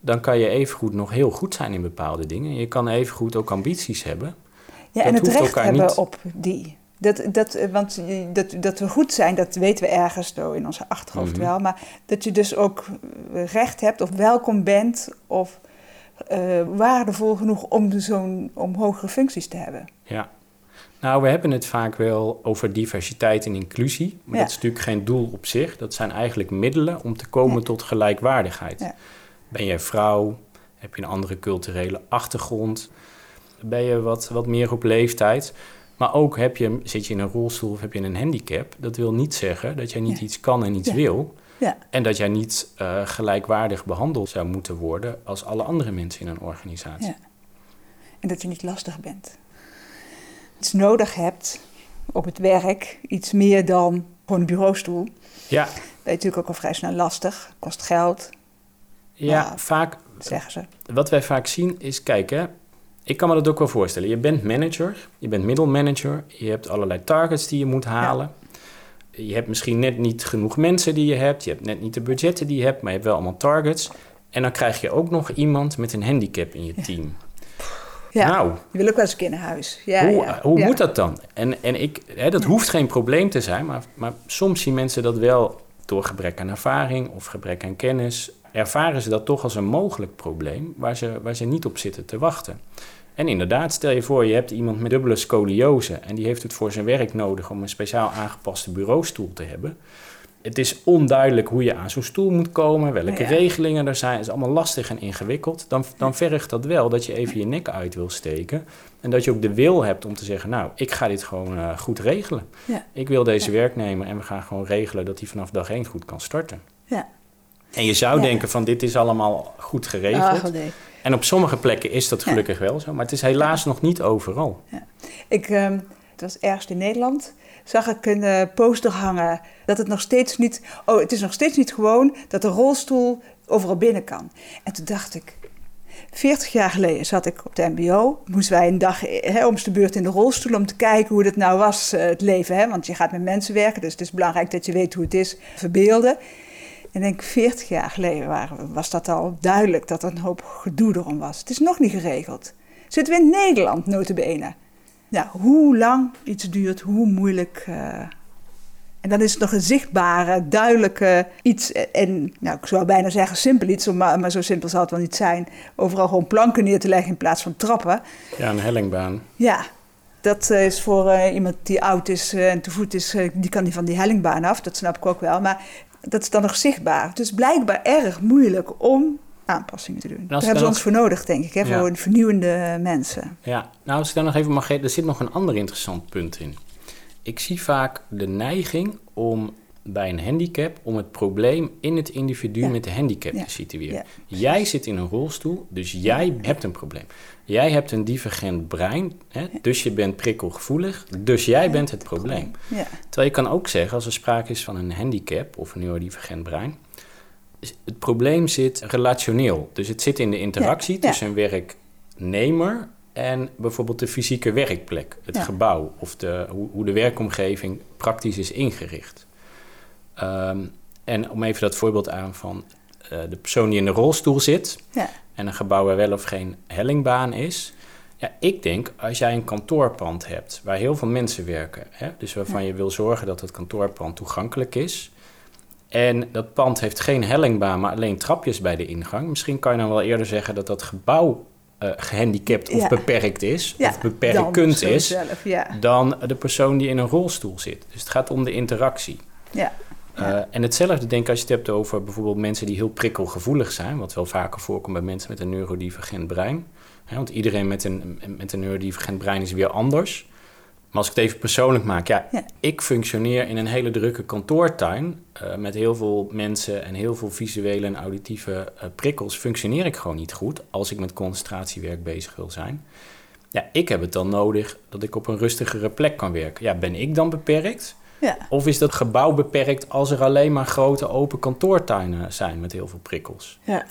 dan kan je evengoed nog heel goed zijn in bepaalde dingen. Je kan evengoed ook ambities hebben. Ja, Dat en het recht elkaar hebben niet- op die. Dat, dat, eh, want dat, dat we goed zijn, dat weten we ergens zo in onze achterhoofd Mhm. wel. Maar dat je dus ook eh, recht hebt of welkom bent of eh, waardevol genoeg om, zo'n, om hogere functies te hebben. Ja. Nou, we hebben het vaak wel over diversiteit en inclusie. Maar Ja. dat is natuurlijk geen doel op zich. Dat zijn eigenlijk middelen om te komen Ja. tot gelijkwaardigheid. Ja. Ben jij vrouw? Heb je een andere culturele achtergrond? Ben je wat, wat meer op leeftijd? Maar ook heb je, zit je in een rolstoel of heb je een handicap. Dat wil niet zeggen dat jij niet Ja. iets kan en iets Ja. wil. Ja. En dat jij niet eh, gelijkwaardig behandeld zou moeten worden als alle andere mensen in een organisatie. Ja. En dat je niet lastig bent. Iets nodig hebt op het werk, iets meer dan gewoon een bureaustoel. ja. Dat is natuurlijk ook al vrij snel lastig. Kost geld, Ja, Ja. vaak zeggen ze. wat wij vaak zien is, kijk hè, ik kan me dat ook wel voorstellen. Je bent manager, je bent middelmanager, je hebt allerlei targets die je moet halen. Je hebt misschien net niet genoeg mensen die je hebt, je hebt net niet de budgetten die je hebt, maar je hebt wel allemaal targets. En dan krijg je ook nog iemand met een handicap in je team. Ja, Nou, je wil ook wel eens een keer naar huis. Ja, hoe, ja, hoe moet dat dan? En, en ik, hè, dat hoeft geen probleem te zijn, maar, maar soms zien mensen dat wel door gebrek aan ervaring of gebrek aan kennis. Ervaren ze dat toch als een mogelijk probleem waar ze, waar ze niet op zitten te wachten. En inderdaad, stel je voor, je hebt iemand met dubbele scoliose en die heeft het voor zijn werk nodig om een speciaal aangepaste bureaustoel te hebben. Het is onduidelijk hoe je aan zo'n stoel moet komen, welke Ja. regelingen er zijn. Het is allemaal lastig en ingewikkeld. Dan, dan vergt dat wel dat je even je nek uit wil steken. En dat je ook de wil hebt om te zeggen, nou, ik ga dit gewoon eh, goed regelen. Ja. Ik wil deze Ja. werknemer en we gaan gewoon regelen dat hij vanaf dag één goed kan starten. Ja. En je zou Ja. denken van dit is allemaal goed geregeld. Nee. En op sommige plekken is dat Ja. gelukkig wel zo, maar het is helaas nog niet overal. Ik, ehm, het was ergens in Nederland, zag ik een eh, poster hangen dat het nog steeds niet... Oh, het is nog steeds niet gewoon dat de rolstoel overal binnen kan. En toen dacht ik, 40 jaar geleden zat ik op de mbo. Moesten wij een dag hè, om de beurt in de rolstoel om te kijken hoe het nou was, eh, het leven. Hè? Want je gaat met mensen werken, dus het is belangrijk dat je weet hoe het is. Verbeelden. En ik denk 40 jaar geleden waren, was dat al duidelijk dat er een hoop gedoe erom was. Het is nog niet geregeld. Zitten we in Nederland, notabene. Ja, hoe lang iets duurt, hoe moeilijk. eh, en dan is het nog een zichtbare, duidelijke iets. En nou, ik zou bijna zeggen simpel iets, maar, maar zo simpel zal het wel niet zijn. Overal gewoon planken neer te leggen in plaats van trappen. Ja, een hellingbaan. Ja, dat eh, is voor eh, iemand die oud is en te voet is, die kan die van die hellingbaan af. Dat snap ik ook wel. Maar dat is dan nog zichtbaar. Het is blijkbaar erg moeilijk om aanpassingen te doen. Daar hebben ze dan ons voor nodig, denk ik, hè, Ja. voor vernieuwende mensen. Ja, nou als ik daar nog even mag geven, er zit nog een ander interessant punt in. Ik zie vaak de neiging om bij een handicap om het probleem in het individu Ja. met de handicap Ja. te situeren. Jij zit in een rolstoel, dus jij hebt een probleem. Jij hebt een divergent brein, hè, dus je bent prikkelgevoelig, dus jij bent het probleem. Ja, Terwijl je kan ook zeggen, als er sprake is van een handicap of een neurodivergent brein, het probleem zit relationeel. Dus het zit in de interactie Ja, ja. tussen een werknemer en bijvoorbeeld de fysieke werkplek, het Ja. gebouw of de, hoe, hoe de werkomgeving praktisch is ingericht. Ehm, en om even dat voorbeeld aan van de persoon die in de rolstoel zit ja, en een gebouw waar wel of geen hellingbaan is. Ja, ik denk als jij een kantoorpand hebt waar heel veel mensen werken, hè, dus waarvan je wil zorgen dat het kantoorpand toegankelijk is. En dat pand heeft geen hellingbaan, maar alleen trapjes bij de ingang. Misschien kan je dan wel eerder zeggen dat dat gebouw eh, gehandicapt of Ja. beperkt is, ja. of beperkend is, zo Zelf, ja, dan de persoon die in een rolstoel zit. Dus het gaat om de interactie. ja, Uh, en hetzelfde denk ik als je het hebt over bijvoorbeeld mensen die heel prikkelgevoelig zijn, wat wel vaker voorkomt bij mensen met een neurodivergent brein. want iedereen met een, met een neurodivergent brein is weer anders. Maar als ik het even persoonlijk maak, ja, ik functioneer in een hele drukke kantoortuin uh, met heel veel mensen en heel veel visuele en auditieve uh, prikkels. Functioneer ik gewoon niet goed als ik met concentratiewerk bezig wil zijn. Ja, ik heb het dan nodig dat ik op een rustigere plek kan werken. Ja, ben ik dan beperkt? Ja. Of is dat gebouw beperkt als er alleen maar grote open kantoortuinen zijn met heel veel prikkels? Ja.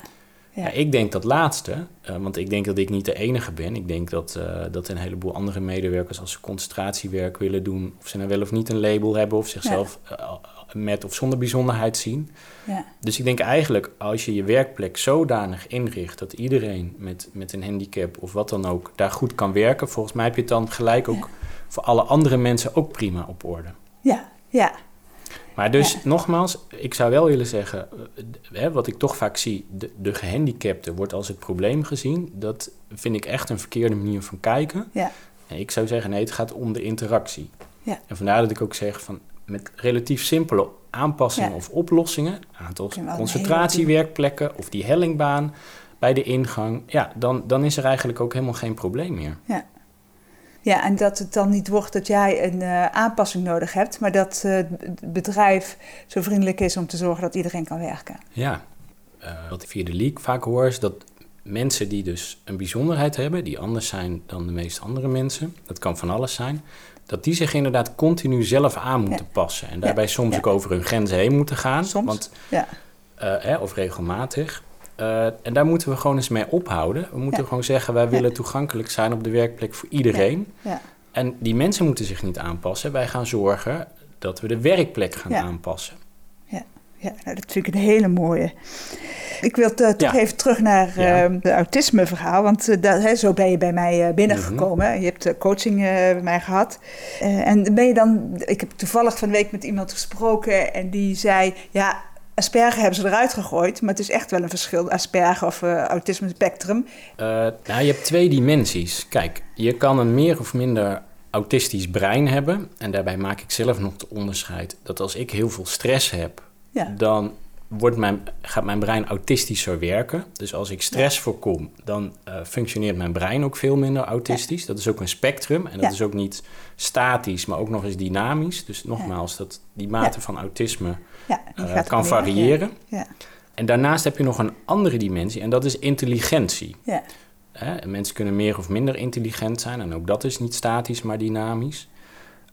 Ja. ik denk dat laatste, uh, want ik denk dat ik niet de enige ben. Ik denk dat, uh, dat een heleboel andere medewerkers, als ze concentratiewerk willen doen, of ze nou wel of niet een label hebben, of zichzelf uh, met of zonder bijzonderheid zien. Ja. Dus ik denk eigenlijk, als je je werkplek zodanig inricht dat iedereen met, met een handicap of wat dan ook daar goed kan werken, volgens mij heb je het dan gelijk ook voor alle andere mensen ook prima op orde. Ja, ja. Maar dus nogmaals, ik zou wel willen zeggen, eh, hè, wat ik toch vaak zie, de, de gehandicapte wordt als het probleem gezien. Dat vind ik echt een verkeerde manier van kijken. Ja. En ik zou zeggen, nee, het gaat om de interactie. Ja. En vandaar dat ik ook zeg van met relatief simpele aanpassingen of oplossingen, aantal concentratiewerkplekken of die hellingbaan bij de ingang, ja, dan, dan is er eigenlijk ook helemaal geen probleem meer. Ja. Ja, en dat het dan niet wordt dat jij een uh, aanpassing nodig hebt, maar dat uh, het bedrijf zo vriendelijk is om te zorgen dat iedereen kan werken. Ja, uh, wat ik via de leak vaak hoor is dat mensen die dus een bijzonderheid hebben, die anders zijn dan de meeste andere mensen, dat kan van alles zijn, dat die zich inderdaad continu zelf aan moeten passen. En daarbij soms ook over hun grenzen heen moeten gaan. Soms, want, ja. Eh, of regelmatig. Uh, en daar moeten we gewoon eens mee ophouden. We moeten gewoon zeggen, wij willen toegankelijk zijn op de werkplek voor iedereen. En die mensen moeten zich niet aanpassen. Wij gaan zorgen dat we de werkplek gaan aanpassen. Ja, ja nou, dat vind ik een hele mooie. Ik wil uh, toch even terug naar uh, het autisme-verhaal. Want uh, dat, zo ben je bij mij binnengekomen. Mm Je hebt coaching bij mij gehad. en ben je dan... Ik heb toevallig van de week met iemand gesproken... en die zei... ja, Asperger hebben ze eruit gegooid, maar het is echt wel een verschil, Asperger of uh, autisme spectrum. nou, je hebt twee dimensies. Kijk, je kan een meer of minder autistisch brein hebben. En daarbij maak ik zelf nog het onderscheid dat als ik heel veel stress heb, ja. dan wordt mijn, gaat mijn brein autistischer werken. Dus als ik stress voorkom, dan uh, functioneert mijn brein ook veel minder autistisch. Dat is ook een spectrum en dat is ook niet statisch, maar ook nog eens dynamisch. Dus nogmaals, dat die mate van autisme uh, kan variëren. En daarnaast heb je nog een andere dimensie en dat is intelligentie. Hè? Mensen kunnen meer of minder intelligent zijn en ook dat is niet statisch, maar dynamisch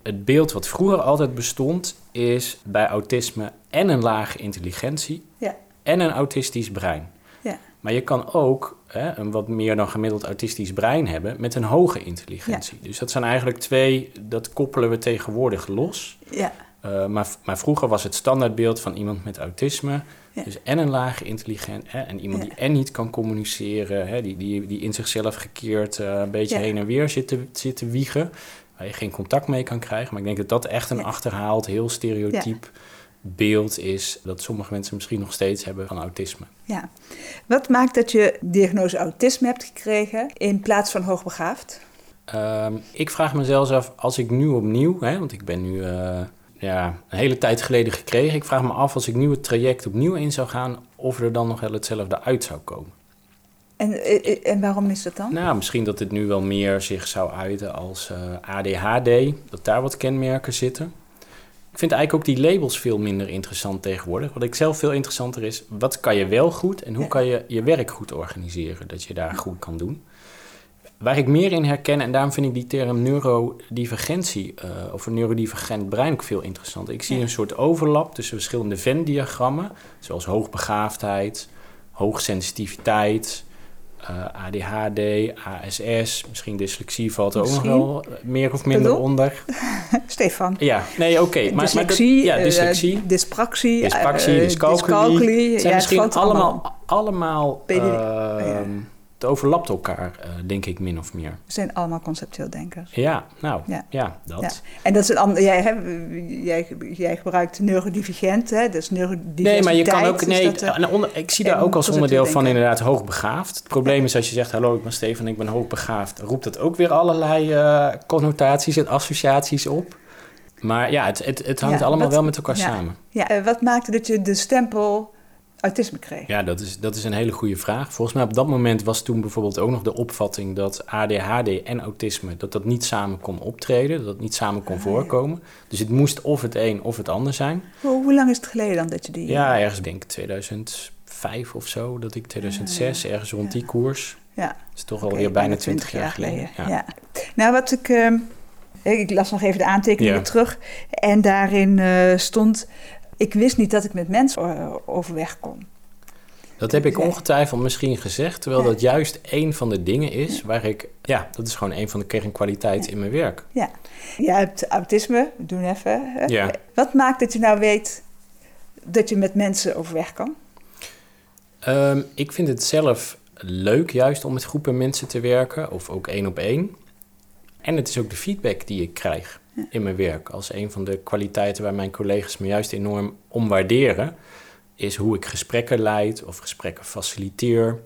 het beeld wat vroeger altijd bestond, is bij autisme en een lage intelligentie ja. en een autistisch brein. Ja. Maar je kan ook hè, een wat meer dan gemiddeld autistisch brein hebben met een hoge intelligentie. Dus dat zijn eigenlijk twee, dat koppelen we tegenwoordig los. Ja. Uh, maar, maar vroeger was het standaardbeeld van iemand met autisme. Dus en een lage intelligentie en iemand die en niet kan communiceren, hè, die, die, die in zichzelf gekeerd uh, een beetje heen en weer zit te, zit te wiegen waar je geen contact mee kan krijgen. Maar ik denk dat dat echt een achterhaald, heel stereotyp beeld is dat sommige mensen misschien nog steeds hebben van autisme. Ja. Wat maakt dat je diagnose autisme hebt gekregen in plaats van hoogbegaafd? Um, ik vraag mezelf af, als ik nu opnieuw, hè, want ik ben nu uh, ja, een hele tijd geleden gekregen, ik vraag me af als ik nu het traject opnieuw in zou gaan, of er dan nog wel hetzelfde uit zou komen. En, eh, eh, en waarom is dat dan? Nou, misschien dat het nu wel meer zich zou uiten als uh, ADHD, dat daar wat kenmerken zitten. Ik vind eigenlijk ook die labels veel minder interessant tegenwoordig. Wat ik zelf veel interessanter is, wat kan je wel goed en hoe kan je je werk goed organiseren, dat je daar goed kan doen. Waar ik meer in herken, en daarom vind ik die term neurodivergentie uh, of een neurodivergent brein ook veel interessanter. Ik zie een soort overlap tussen verschillende Venn-diagrammen, zoals hoogbegaafdheid, hoogsensitiviteit, uh, ADHD, ASS, misschien dyslexie valt er ook nog wel meer of minder onder. *laughs* Stefan. Ja, nee, oké. Maar, dyslexie, maar ja, dyslexie. Uh, dyspraxie. Dyspraxie, dyscalculie. Het zijn ja, misschien allemaal, allemaal, allemaal het overlapt elkaar, uh, denk ik, min of meer. We zijn allemaal conceptueel denkers. Ja, nou, ja, dat. Ja. En dat is een ander... Jij, hè, jij, jij gebruikt neurodivergent, hè? Dus neurodiversiteit. Nee, maar je kan ook... Nee, dat, uh, onder, ik zie daar ook als onderdeel van inderdaad hoogbegaafd. Het probleem is als je zegt... Hallo, ik ben Stefan, ik ben hoogbegaafd... roept dat ook weer allerlei uh, connotaties en associaties op. Maar ja, het, het, het hangt allemaal wat- wel met elkaar samen. Ja, eh, wat maakte dat je de stempel autisme kreeg? Ja, dat is, dat is een hele goede vraag. Volgens mij op dat moment was toen bijvoorbeeld ook nog de opvatting dat ADHD en autisme, dat dat niet samen kon optreden, dat dat niet samen kon Ah, ja. voorkomen. Dus het moest of het een of het ander zijn. Hoe, hoe lang is het geleden dan dat je die... Ja, ergens denk ik 2005 of zo, dat ik 2006, ergens rond die koers. Ja. Dat is toch Oké, alweer bijna 20 jaar geleden. Ja. Nou, wat ik... ehm, ik las nog even de aantekeningen terug. En daarin eh, stond... Ik wist niet dat ik met mensen eh, overweg kon. Dat heb ik Ja. ongetwijfeld misschien gezegd, terwijl Ja. dat juist een van de dingen is waar ik, ja, dat is gewoon een van de kernkwaliteiten in mijn werk. Je hebt autisme, we doen even. Ja. Wat maakt dat je nou weet dat je met mensen overweg kan? Ehm, ik vind het zelf leuk juist om met groepen mensen te werken, of ook één op één. En het is ook de feedback die ik krijg in mijn werk. Als een van de kwaliteiten waar mijn collega's me juist enorm om waarderen, is hoe ik gesprekken leid of gesprekken faciliteer.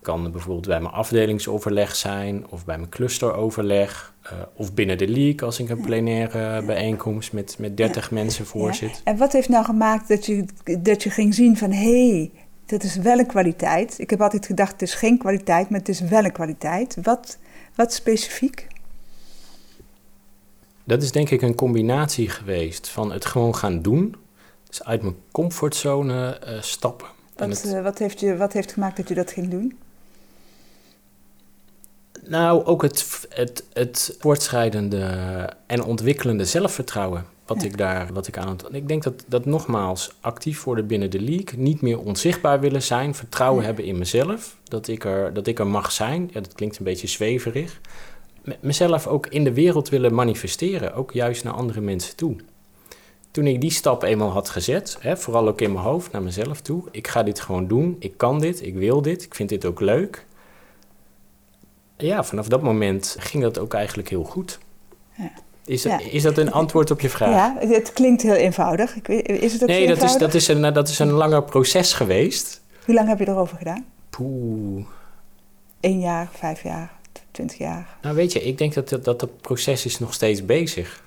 Kan bijvoorbeeld bij mijn afdelingsoverleg zijn, of bij mijn clusteroverleg, eh, of binnen de league als ik een plenaire bijeenkomst met, met 30 mensen voorzit. En wat heeft nou gemaakt dat je, dat je ging zien van... hé, hey, dat is wel een kwaliteit. Ik heb altijd gedacht, het is geen kwaliteit, maar het is wel een kwaliteit. Wat, wat specifiek? Dat is denk ik een combinatie geweest van het gewoon gaan doen. Dus uit mijn comfortzone eh, stappen. En Wat, het, eh, wat, heeft je, wat heeft gemaakt dat je dat ging doen? nou, ook het, het, het voortschrijdende en ontwikkelende zelfvertrouwen. Wat Ja. ik daar wat ik aan het. Ik denk dat, dat nogmaals actief worden binnen de league. Niet meer onzichtbaar willen zijn. Vertrouwen Ja. hebben in mezelf. Dat ik, er, dat ik er mag zijn. Ja, dat klinkt een beetje zweverig. Me- mezelf ook in de wereld willen manifesteren. Ook juist naar andere mensen toe. Toen ik die stap eenmaal had gezet, hè, vooral ook in mijn hoofd naar mezelf toe. Ik ga dit gewoon doen. Ik kan dit. Ik wil dit. Ik vind dit ook leuk. Ja, vanaf dat moment ging dat ook eigenlijk heel goed. Ja. Is, dat, Ja. is dat een antwoord op je vraag? Ja, het klinkt heel eenvoudig. Is het ook Nee, dat is, dat, is een, dat is een langer proces geweest. Hoe lang heb je erover gedaan? Poeh. Eén jaar, vijf jaar, twintig jaar? Nou weet je, ik denk dat dat, dat dat proces is nog steeds bezig.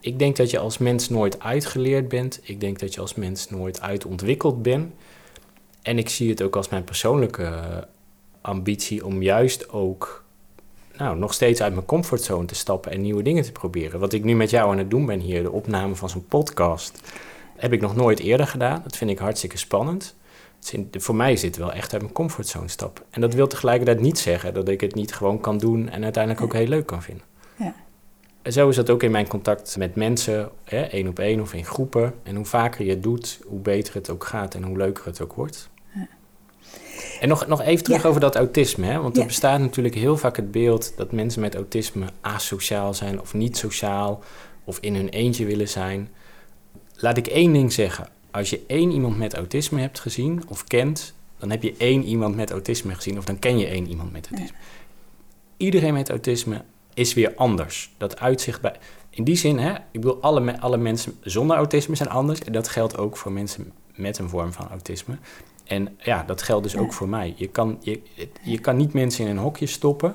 Ik denk dat je als mens nooit uitgeleerd bent. Ik denk dat je als mens nooit uitontwikkeld bent. En ik zie het ook als mijn persoonlijke eh, ambitie om juist ook nou, nog steeds uit mijn comfortzone te stappen en nieuwe dingen te proberen. Wat ik nu met jou aan het doen ben hier, de opname van zo'n podcast, heb ik nog nooit eerder gedaan. Dat vind ik hartstikke spannend. Voor mij is dit wel echt uit mijn comfortzone stappen. En dat wil tegelijkertijd niet zeggen dat ik het niet gewoon kan doen en uiteindelijk ook heel leuk kan vinden. Ja. En zo is dat ook in mijn contact met mensen, hè, één op één of in groepen. En hoe vaker je het doet, hoe beter het ook gaat en hoe leuker het ook wordt. En nog, nog even terug Ja. over dat autisme, hè? want er bestaat natuurlijk heel vaak het beeld dat mensen met autisme asociaal zijn of niet sociaal of in hun eentje willen zijn. Laat ik één ding zeggen. Als je één iemand met autisme hebt gezien of kent, dan heb je één iemand met autisme gezien of dan ken je één iemand met autisme. Iedereen met autisme is weer anders. Dat uitzicht bij. In die zin, hè, ik bedoel, alle, me- alle mensen zonder autisme zijn anders. En dat geldt ook voor mensen met een vorm van autisme. En ja, dat geldt dus Ja. ook voor mij. Je kan, je, je kan niet mensen in een hokje stoppen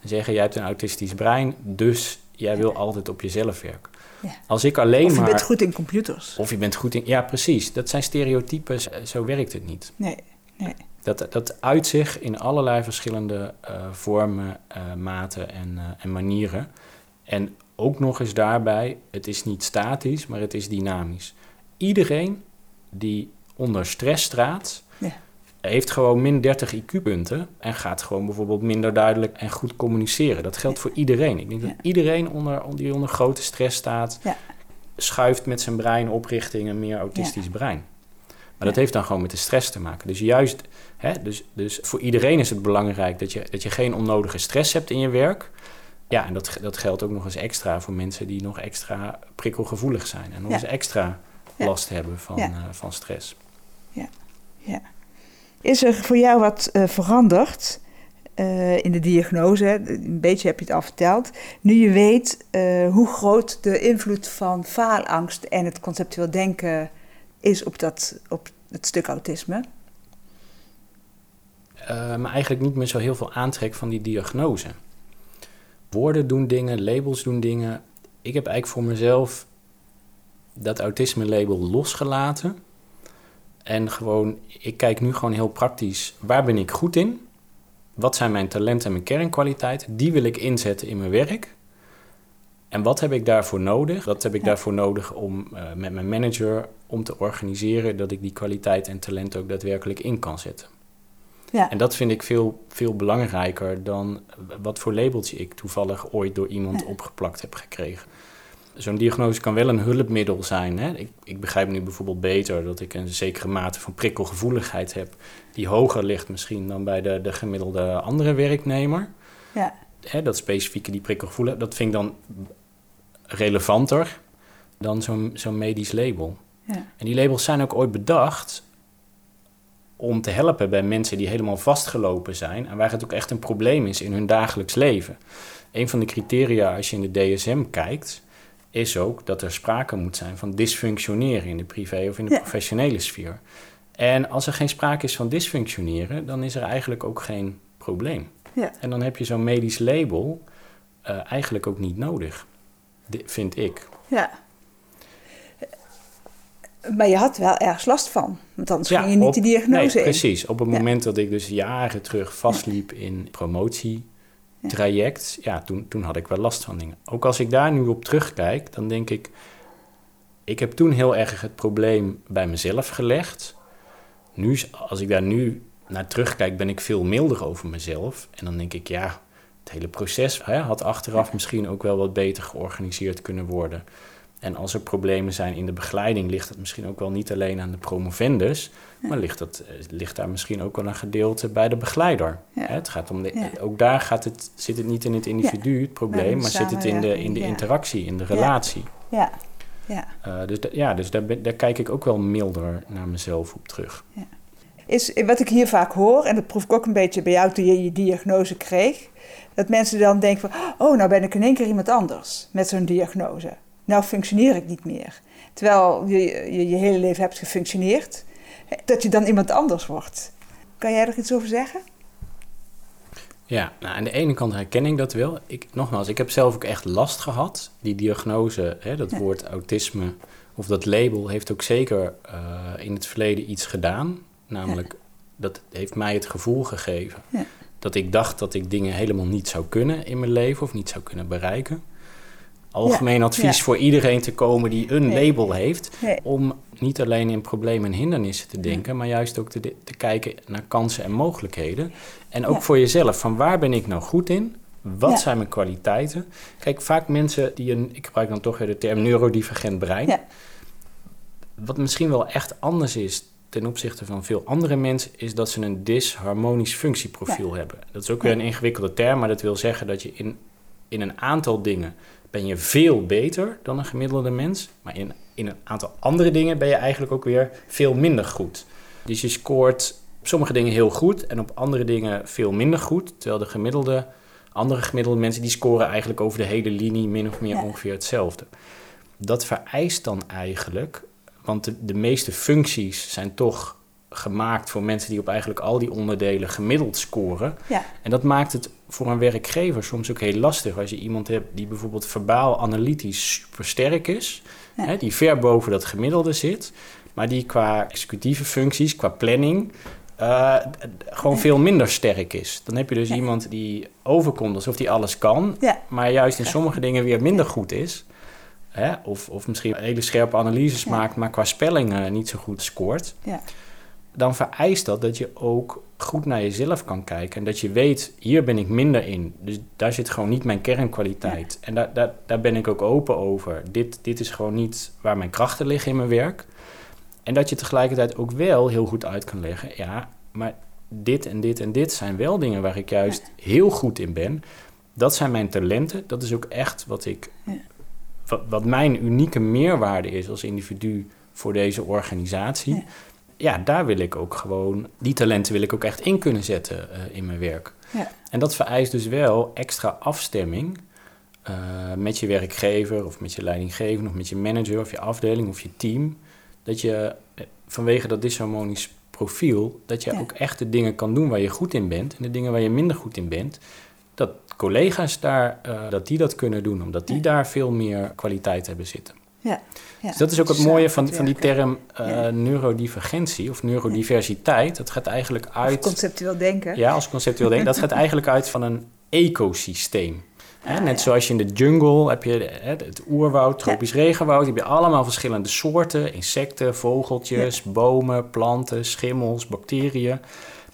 en zeggen: jij hebt een autistisch brein, dus jij wil altijd op jezelf werken. Ja. Als ik alleen Of je maar. bent goed in computers? Of je bent goed in. Ja, precies. Dat zijn stereotypes. eh, Zo werkt het niet. Nee, nee. Dat, dat uit zich in allerlei verschillende eh, vormen, eh, maten en, en manieren. En ook nog eens daarbij, het is niet statisch, maar het is dynamisch. Iedereen die onder stress staat. Heeft gewoon min 30 IQ-punten en gaat gewoon bijvoorbeeld minder duidelijk en goed communiceren. Dat geldt voor iedereen. Ik denk Ja. dat iedereen onder, die onder grote stress staat, Ja. schuift met zijn brein op richting een meer autistisch brein. Maar dat Ja. heeft dan gewoon met de stress te maken. Dus juist, hè, dus, dus voor iedereen is het belangrijk dat je, dat je geen onnodige stress hebt in je werk. Ja, en dat, dat geldt ook nog eens extra voor mensen die nog extra prikkelgevoelig zijn. En nog Ja. eens extra Ja. last hebben van, Ja. eh, van stress. Ja. Is er voor jou wat eh, veranderd eh, in de diagnose? Een beetje heb je het al verteld. Nu je weet eh, hoe groot de invloed van faalangst en het conceptueel denken is op, dat, op het stuk autisme. Maar eigenlijk niet meer zo heel veel aantrek van die diagnose. Woorden doen dingen, labels doen dingen. Ik heb eigenlijk voor mezelf dat autisme-label losgelaten. En gewoon, ik kijk nu gewoon heel praktisch, waar ben ik goed in? Wat zijn mijn talenten en mijn kernkwaliteiten? Die wil ik inzetten in mijn werk. En wat heb ik daarvoor nodig? Dat heb ik daarvoor nodig om uh, met mijn manager om te organiseren dat ik die kwaliteit en talent ook daadwerkelijk in kan zetten. Ja. En dat vind ik veel, veel belangrijker dan wat voor labeltje ik toevallig ooit door iemand opgeplakt heb gekregen. Zo'n diagnose kan wel een hulpmiddel zijn. Hè? Ik, ik, begrijp nu bijvoorbeeld beter dat ik een zekere mate van prikkelgevoeligheid heb, die hoger ligt misschien dan bij de, de gemiddelde andere werknemer. Ja. Hè, dat specifieke die prikkelgevoeligheid, dat vind ik dan relevanter dan zo'n zo'n medisch label. Ja. En die labels zijn ook ooit bedacht om te helpen bij mensen die helemaal vastgelopen zijn en waar het ook echt een probleem is in hun dagelijks leven. Een van de criteria als je in de DSM kijkt, is ook dat er sprake moet zijn van dysfunctioneren in de privé of in de professionele sfeer. En als er geen sprake is van dysfunctioneren, dan is er eigenlijk ook geen probleem. Ja. En dan heb je zo'n medisch label uh, eigenlijk ook niet nodig, vind ik. Ja. Maar je had wel ergens last van, want anders ging je niet op, de diagnose nee, Precies, op het moment dat ik dus jaren terug vastliep in promotietraject, ja, toen, toen had ik wel last van dingen. Ook als ik daar nu op terugkijk, dan denk ik, ik heb toen heel erg het probleem bij mezelf gelegd. Nu, als ik daar nu naar terugkijk, ben ik veel milder over mezelf. En dan denk ik, ja, het hele proces hè, had achteraf misschien ook wel wat beter georganiseerd kunnen worden. En als er problemen zijn in de begeleiding, ligt het misschien ook wel niet alleen aan de promovendus, maar ligt, dat, eh, ligt daar misschien ook wel een gedeelte bij de begeleider. Het gaat om de, Ook daar gaat het, zit het niet in het individu, het probleem, maar zit het in de, in de interactie, in de relatie. Ja. Ja. Uh, dus ja, dus daar, daar kijk ik ook wel milder naar mezelf op terug. Ja. Is, wat ik hier vaak hoor, en dat proef ik ook een beetje bij jou toen je je diagnose kreeg, dat mensen dan denken van, oh, nou ben ik in één keer iemand anders met zo'n diagnose nou functioneer ik niet meer. Terwijl je, je je hele leven hebt gefunctioneerd, dat je dan iemand anders wordt. Kan jij er iets over zeggen? Ja, nou, aan de ene kant herken ik dat wel. Ik, nogmaals, ik heb zelf ook echt last gehad. Die diagnose, hè, dat woord autisme of dat label heeft ook zeker uh, in het verleden iets gedaan. Namelijk, dat heeft mij het gevoel gegeven ja. dat ik dacht dat ik dingen helemaal niet zou kunnen in mijn leven of niet zou kunnen bereiken algemeen advies voor iedereen te komen die een label heeft. Om niet alleen in problemen en hindernissen te denken, maar juist ook te, te, kijken naar kansen en mogelijkheden. En ook voor jezelf, van waar ben ik nou goed in? Wat zijn mijn kwaliteiten? Kijk, vaak mensen die een, ik gebruik dan toch weer de term neurodivergent brein. Wat misschien wel echt anders is ten opzichte van veel andere mensen, is dat ze een disharmonisch functieprofiel hebben. Dat is ook weer een ingewikkelde term, maar dat wil zeggen dat je in, in een aantal dingen ben je veel beter dan een gemiddelde mens. Maar in, in een aantal andere dingen ben je eigenlijk ook weer veel minder goed. Dus je scoort op sommige dingen heel goed en op andere dingen veel minder goed. Terwijl de gemiddelde, andere gemiddelde mensen die scoren eigenlijk over de hele linie min of meer ongeveer hetzelfde. Dat vereist dan eigenlijk, want de, de meeste functies zijn toch gemaakt voor mensen die op eigenlijk al die onderdelen gemiddeld scoren. Ja. En dat maakt het voor een werkgever soms ook heel lastig als je iemand hebt die bijvoorbeeld verbaal analytisch super sterk is, hè, die ver boven dat gemiddelde zit, maar die qua executieve functies, qua planning, uh, gewoon veel minder sterk is. Dan heb je dus iemand die overkomt alsof hij alles kan, maar juist in sommige dingen weer minder goed is. Hè? Of, of misschien hele scherpe analyses maakt, maar qua spellingen niet zo goed scoort. Ja dan vereist dat dat je ook goed naar jezelf kan kijken. En dat je weet, hier ben ik minder in. Dus daar zit gewoon niet mijn kernkwaliteit. En daar, daar, daar ben ik ook open over. Dit, dit is gewoon niet waar mijn krachten liggen in mijn werk. En dat je tegelijkertijd ook wel heel goed uit kan leggen. Ja, maar dit en dit en dit zijn wel dingen waar ik juist heel goed in ben. Dat zijn mijn talenten. Dat is ook echt wat ik. Wat, wat mijn unieke meerwaarde is als individu voor deze organisatie ja, daar wil ik ook gewoon, die talenten wil ik ook echt in kunnen zetten uh, in mijn werk. Ja. En dat vereist dus wel extra afstemming uh, met je werkgever of met je leidinggever of met je manager of je afdeling of je team. Dat je eh, vanwege dat disharmonisch profiel, dat je ook echt de dingen kan doen waar je goed in bent en de dingen waar je minder goed in bent. Dat collega's daar, uh, dat die dat kunnen doen, omdat die daar veel meer kwaliteit hebben zitten. Ja. Ja. Dus dat is ook het mooie van, van die term eh, Ja. neurodivergentie of neurodiversiteit. Dat gaat eigenlijk uit... conceptueel denken. Ja, als conceptueel denken. Dat gaat *laughs* eigenlijk uit van een ecosysteem. Hè, Ah, net ja. zoals je in de jungle heb je hè, het oerwoud, tropisch regenwoud. heb je allemaal verschillende soorten. Insecten, vogeltjes, bomen, planten, schimmels, bacteriën.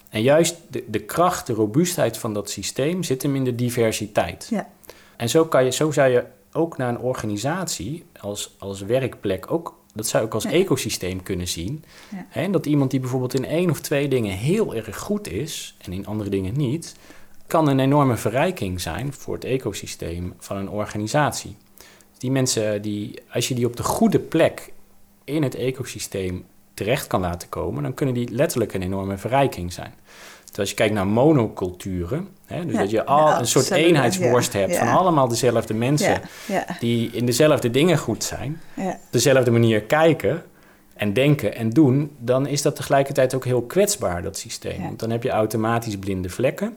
En juist de, de kracht, de robuustheid van dat systeem zit hem in de diversiteit. Ja. En zo, kan je, zo zou je ook naar een organisatie als, als werkplek ook... Dat zou je ook als Ja. ecosysteem kunnen zien. Ja. Hè, En dat iemand die bijvoorbeeld in één of twee dingen heel erg goed is... en in andere dingen niet... kan een enorme verrijking zijn voor het ecosysteem van een organisatie. Die mensen, die, als je die op de goede plek in het ecosysteem terecht kan laten komen... dan kunnen die letterlijk een enorme verrijking zijn. Terwijl als je kijkt naar monoculturen... Hè, dus Ja, dat je al een soort eenheidsworst ja, hebt... ja. van allemaal dezelfde mensen die in dezelfde dingen goed zijn dezelfde manier kijken en denken en doen, dan is dat tegelijkertijd ook heel kwetsbaar, dat systeem. Want dan heb je automatisch blinde vlekken.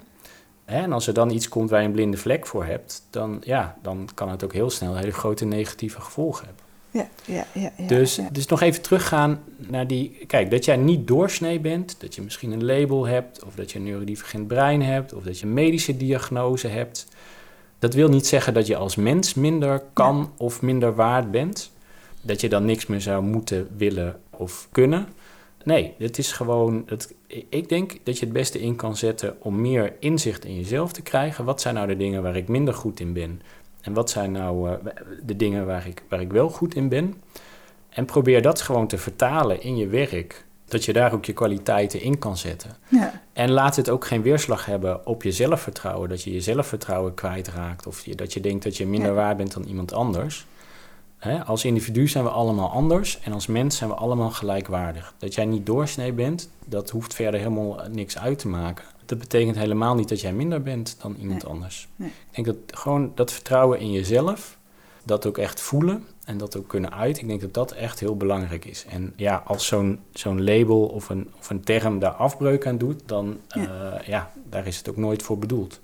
Hè, En als er dan iets komt waar je een blinde vlek voor hebt, dan, ja, dan kan het ook heel snel hele grote negatieve gevolgen hebben. Ja, ja, ja, ja, dus, ja. dus nog even teruggaan naar die... Kijk, dat jij niet doorsnee bent, dat je misschien een label hebt... of dat je een neurodivergent brein hebt... of dat je een medische diagnose hebt... dat wil niet zeggen dat je als mens minder kan of minder waard bent. Dat je dan niks meer zou moeten, willen of kunnen. Nee, het is gewoon... Het, ik denk dat je het beste in kan zetten om meer inzicht in jezelf te krijgen. Wat zijn nou de dingen waar ik minder goed in ben... En wat zijn nou eh, de dingen waar ik, waar ik wel goed in ben? En probeer dat gewoon te vertalen in je werk. Dat je daar ook je kwaliteiten in kan zetten. Ja, En laat het ook geen weerslag hebben op je zelfvertrouwen. Dat je je zelfvertrouwen kwijtraakt. Of je, dat je denkt dat je minder Ja. waard bent dan iemand anders. Als individu zijn we allemaal anders. En als mens zijn we allemaal gelijkwaardig. Dat jij niet doorsnee bent, dat hoeft verder helemaal niks uit te maken. Dat betekent helemaal niet dat jij minder bent dan iemand Nee. anders. Nee. Ik denk dat gewoon dat vertrouwen in jezelf, dat ook echt voelen en dat ook kunnen uit. Ik denk dat dat echt heel belangrijk is. En ja, als zo'n zo'n label of een, of een term daar afbreuk aan doet, dan Ja. ja. ja, daar is het ook nooit voor bedoeld.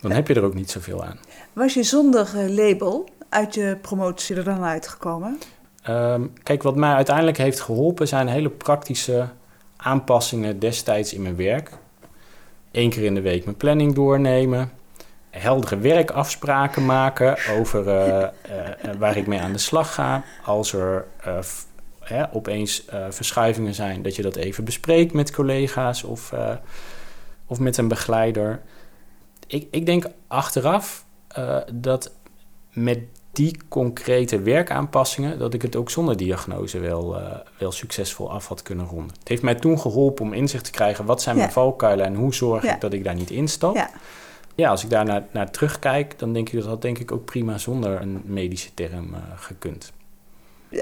Dan heb je er ook niet zoveel aan. Was je zonder eh, label uit je promotie er dan uitgekomen? Ehm, kijk, wat mij uiteindelijk heeft geholpen zijn hele praktische aanpassingen destijds in mijn werk. Eén keer in de week mijn planning doornemen. Heldere werkafspraken maken over eh, eh, eh, waar ik mee aan de slag ga. Als er opeens verschuivingen zijn, dat je dat even bespreekt met collega's of, of met een begeleider. Ik, ik denk achteraf dat met die concrete werkaanpassingen, dat ik het ook zonder diagnose wel, eh, wel succesvol af had kunnen ronden. Het heeft mij toen geholpen om inzicht te krijgen wat zijn mijn valkuilen en hoe zorg Ja. ik dat ik daar niet instap. Ja. Ja, als ik daar naar, naar terugkijk, dan denk ik dat dat denk ik ook prima zonder een medische term eh, gekund.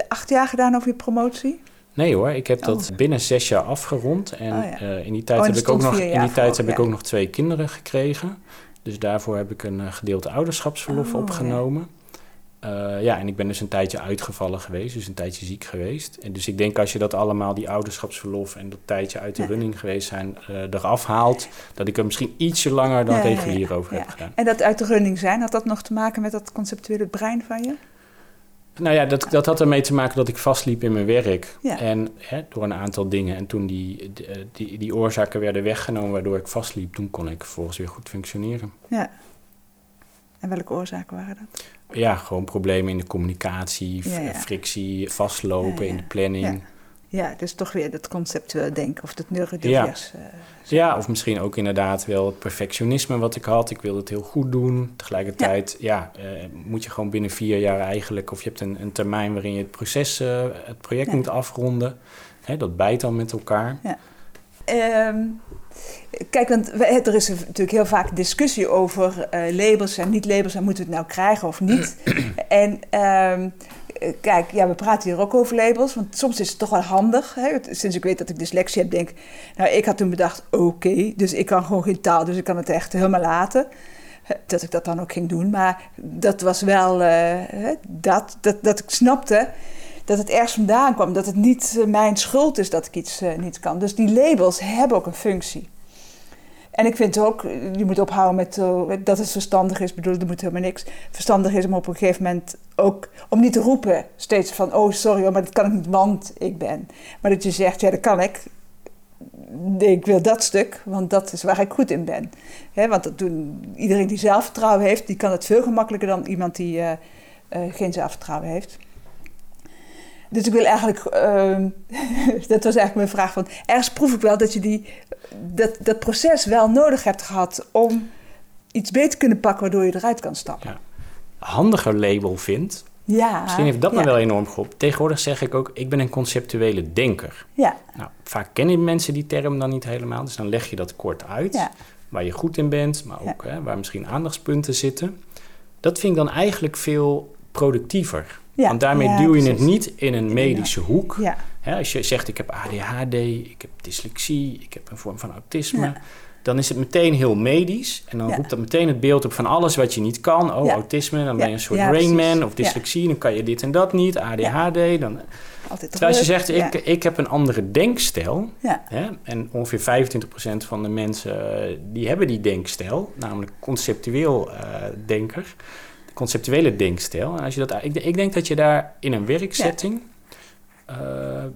Acht jaar gedaan over je promotie? Nee hoor, ik heb dat Oh. binnen zes jaar afgerond. En Oh ja. eh, in die tijd Oh, heb ik ook nog, in die tijd voor, heb ik ook nog twee kinderen gekregen. Dus daarvoor heb ik een gedeelte ouderschapsverlof ja. Eh, ja, en ik ben dus een tijdje uitgevallen geweest, dus een tijdje ziek geweest. En dus ik denk als je dat allemaal, die ouderschapsverlof en dat tijdje uit de Ja. running geweest zijn, eh eraf haalt, dat ik er misschien ietsje langer dan Ja, ja, ja. regulier over Ja. heb gedaan. En dat uit de running zijn, had dat nog te maken met dat conceptuele brein van je? Nou ja, dat, dat had ermee te maken dat ik vastliep in mijn werk. Ja. En hè, door een aantal dingen. En toen die, die, die, die oorzaken werden weggenomen waardoor ik vastliep, toen kon ik vervolgens weer goed functioneren. Ja. En welke oorzaken waren dat? Ja, gewoon problemen in de communicatie, Ja, ja. frictie, vastlopen Ja, ja. in de planning. Ja. Ja. Ja, dus toch weer dat conceptueel denken of dat neurodivers. eh, of misschien ook inderdaad wel het perfectionisme wat ik had. Ik wilde het heel goed doen. Tegelijkertijd, ja, eh, moet je gewoon binnen vier jaar eigenlijk... of je hebt een, een termijn waarin je het proces, eh, het project Ja. moet afronden. Hè, dat bijt dan met elkaar. Ehm, kijk, want er is natuurlijk heel vaak discussie over eh, labels en niet-labels en moeten we het nou krijgen of niet. *clears throat* en ehm, eh, kijk, ja, we praten hier ook over labels, want soms is het toch wel handig. Hè? Sinds ik weet dat ik dyslexie heb, denk ik, nou, ik had toen bedacht, oké, dus ik kan gewoon geen taal, dus ik kan het echt helemaal laten. Dat ik dat dan ook ging doen, maar dat was wel eh, dat, dat, dat ik snapte dat het ergens vandaan kwam. Dat het niet eh, mijn schuld is dat ik iets eh, niet kan. Dus die labels hebben ook een functie. En ik vind ook, je moet ophouden met dat het verstandig is. Ik bedoel, er moet helemaal niks. Verstandig is om op een gegeven moment ook, om niet te roepen steeds van, oh sorry, maar dat kan ik niet, want ik ben. Maar dat je zegt, ja dat kan ik. Ik wil dat stuk, want dat is waar ik goed in ben. Want dat doen, iedereen die zelfvertrouwen heeft, die kan het veel gemakkelijker dan iemand die geen zelfvertrouwen heeft. Dus ik wil eigenlijk, uh, *laughs* dat was eigenlijk mijn vraag van, ergens proef ik wel dat je die, dat, dat proces wel nodig hebt gehad om iets beter te kunnen pakken waardoor je eruit kan stappen. Ja. Handiger label vindt. Ja, Misschien heeft dat ja. me wel enorm geholpen. Tegenwoordig zeg ik ook, ik ben een conceptuele denker. Ja, Nou, vaak kennen mensen die term dan niet helemaal, dus dan leg je dat kort uit. ja, Waar je goed in bent, maar ook hè, waar misschien aandachtspunten zitten. Dat vind ik dan eigenlijk veel productiever. Ja. Want daarmee Ja, duw je het niet in een medische hoek. Ja, Hè, als je zegt ik heb ADHD, ik heb dyslexie, ik heb een vorm van autisme, dan is het meteen heel medisch. En dan roept dat meteen het beeld op van alles wat je niet kan. Oh, autisme, dan ben je een soort Ja, Rain precies. Man. Of dyslexie, dan kan je dit en dat niet. ADHD, dan... altijd Terwijl als je zegt, ik, ik heb een andere denkstijl. Hè, en ongeveer 25% van de mensen eh, die hebben die denkstijl, namelijk conceptueel eh, denker, de conceptuele denkstijl. En als je dat, ik, ik denk dat je daar in een werksetting, eh,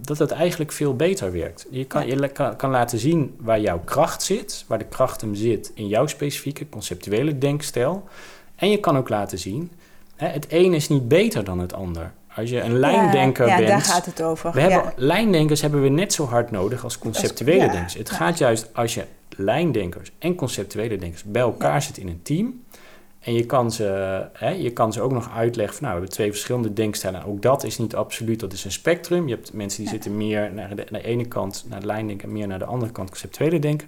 dat het eigenlijk veel beter werkt. Je, kan, je kan, kan laten zien waar jouw kracht zit, waar de kracht hem zit in jouw specifieke conceptuele denkstijl. En je kan ook laten zien, hè, het een is niet beter dan het ander. Als je een lijndenker ja, bent, daar gaat het over. we hebben. Lijndenkers hebben we net zo hard nodig als conceptuele ja, denkers. Het gaat juist als je lijndenkers en conceptuele denkers bij elkaar zit in een team. En je kan, ze, hè, je kan ze ook nog uitleggen van nou, we hebben twee verschillende denkstijlen. Ook dat is niet absoluut, dat is een spectrum. Je hebt mensen die Ja. zitten meer naar de, naar de ene kant, naar de lijndenker, en meer naar de andere kant, conceptuele denken.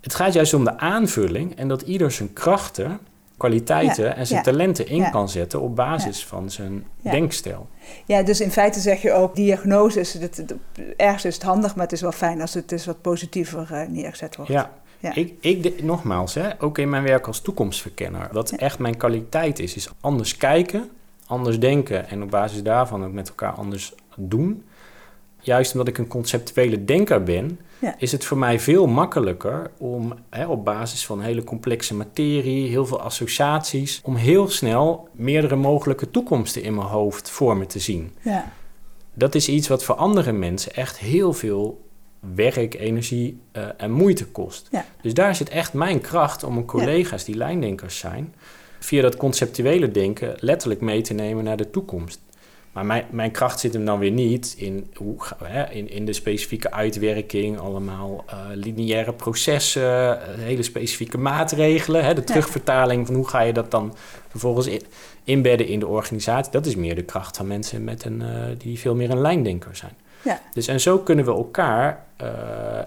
Het gaat juist om de aanvulling en dat ieder zijn krachten, kwaliteiten Ja, en zijn ja, talenten in kan zetten op basis van zijn denkstijl. ja, dus in feite zeg je ook, diagnoses, dat, dat- ergens is het handig, maar het is wel fijn als het dus wat positiever eh, neergezet wordt. Ja, Ja. Ik, ik nogmaals, hè, ook in mijn werk als toekomstverkenner, wat Ja. echt mijn kwaliteit is, is anders kijken, anders denken en op basis daarvan ook met elkaar anders doen. Juist omdat ik een conceptuele denker ben, Ja. is het voor mij veel makkelijker om hè, op basis van hele complexe materie, heel veel associaties, om heel snel meerdere mogelijke toekomsten in mijn hoofd voor me te zien Ja, dat is iets wat voor andere mensen echt heel veel werk, energie eh, en moeite kost. Ja. Dus daar zit echt mijn kracht om mijn collega's die lijndenkers zijn, via dat conceptuele denken letterlijk mee te nemen naar de toekomst. Maar mijn, mijn kracht zit hem dan weer niet in, hoe, in, in de specifieke uitwerking, allemaal eh, lineaire processen, eh, hele specifieke maatregelen, hè, de terugvertaling van hoe ga je dat dan vervolgens in, inbedden in de organisatie. Dat is meer de kracht van mensen met een, die veel meer een lijndenker zijn. Ja. Dus en zo kunnen we elkaar eh,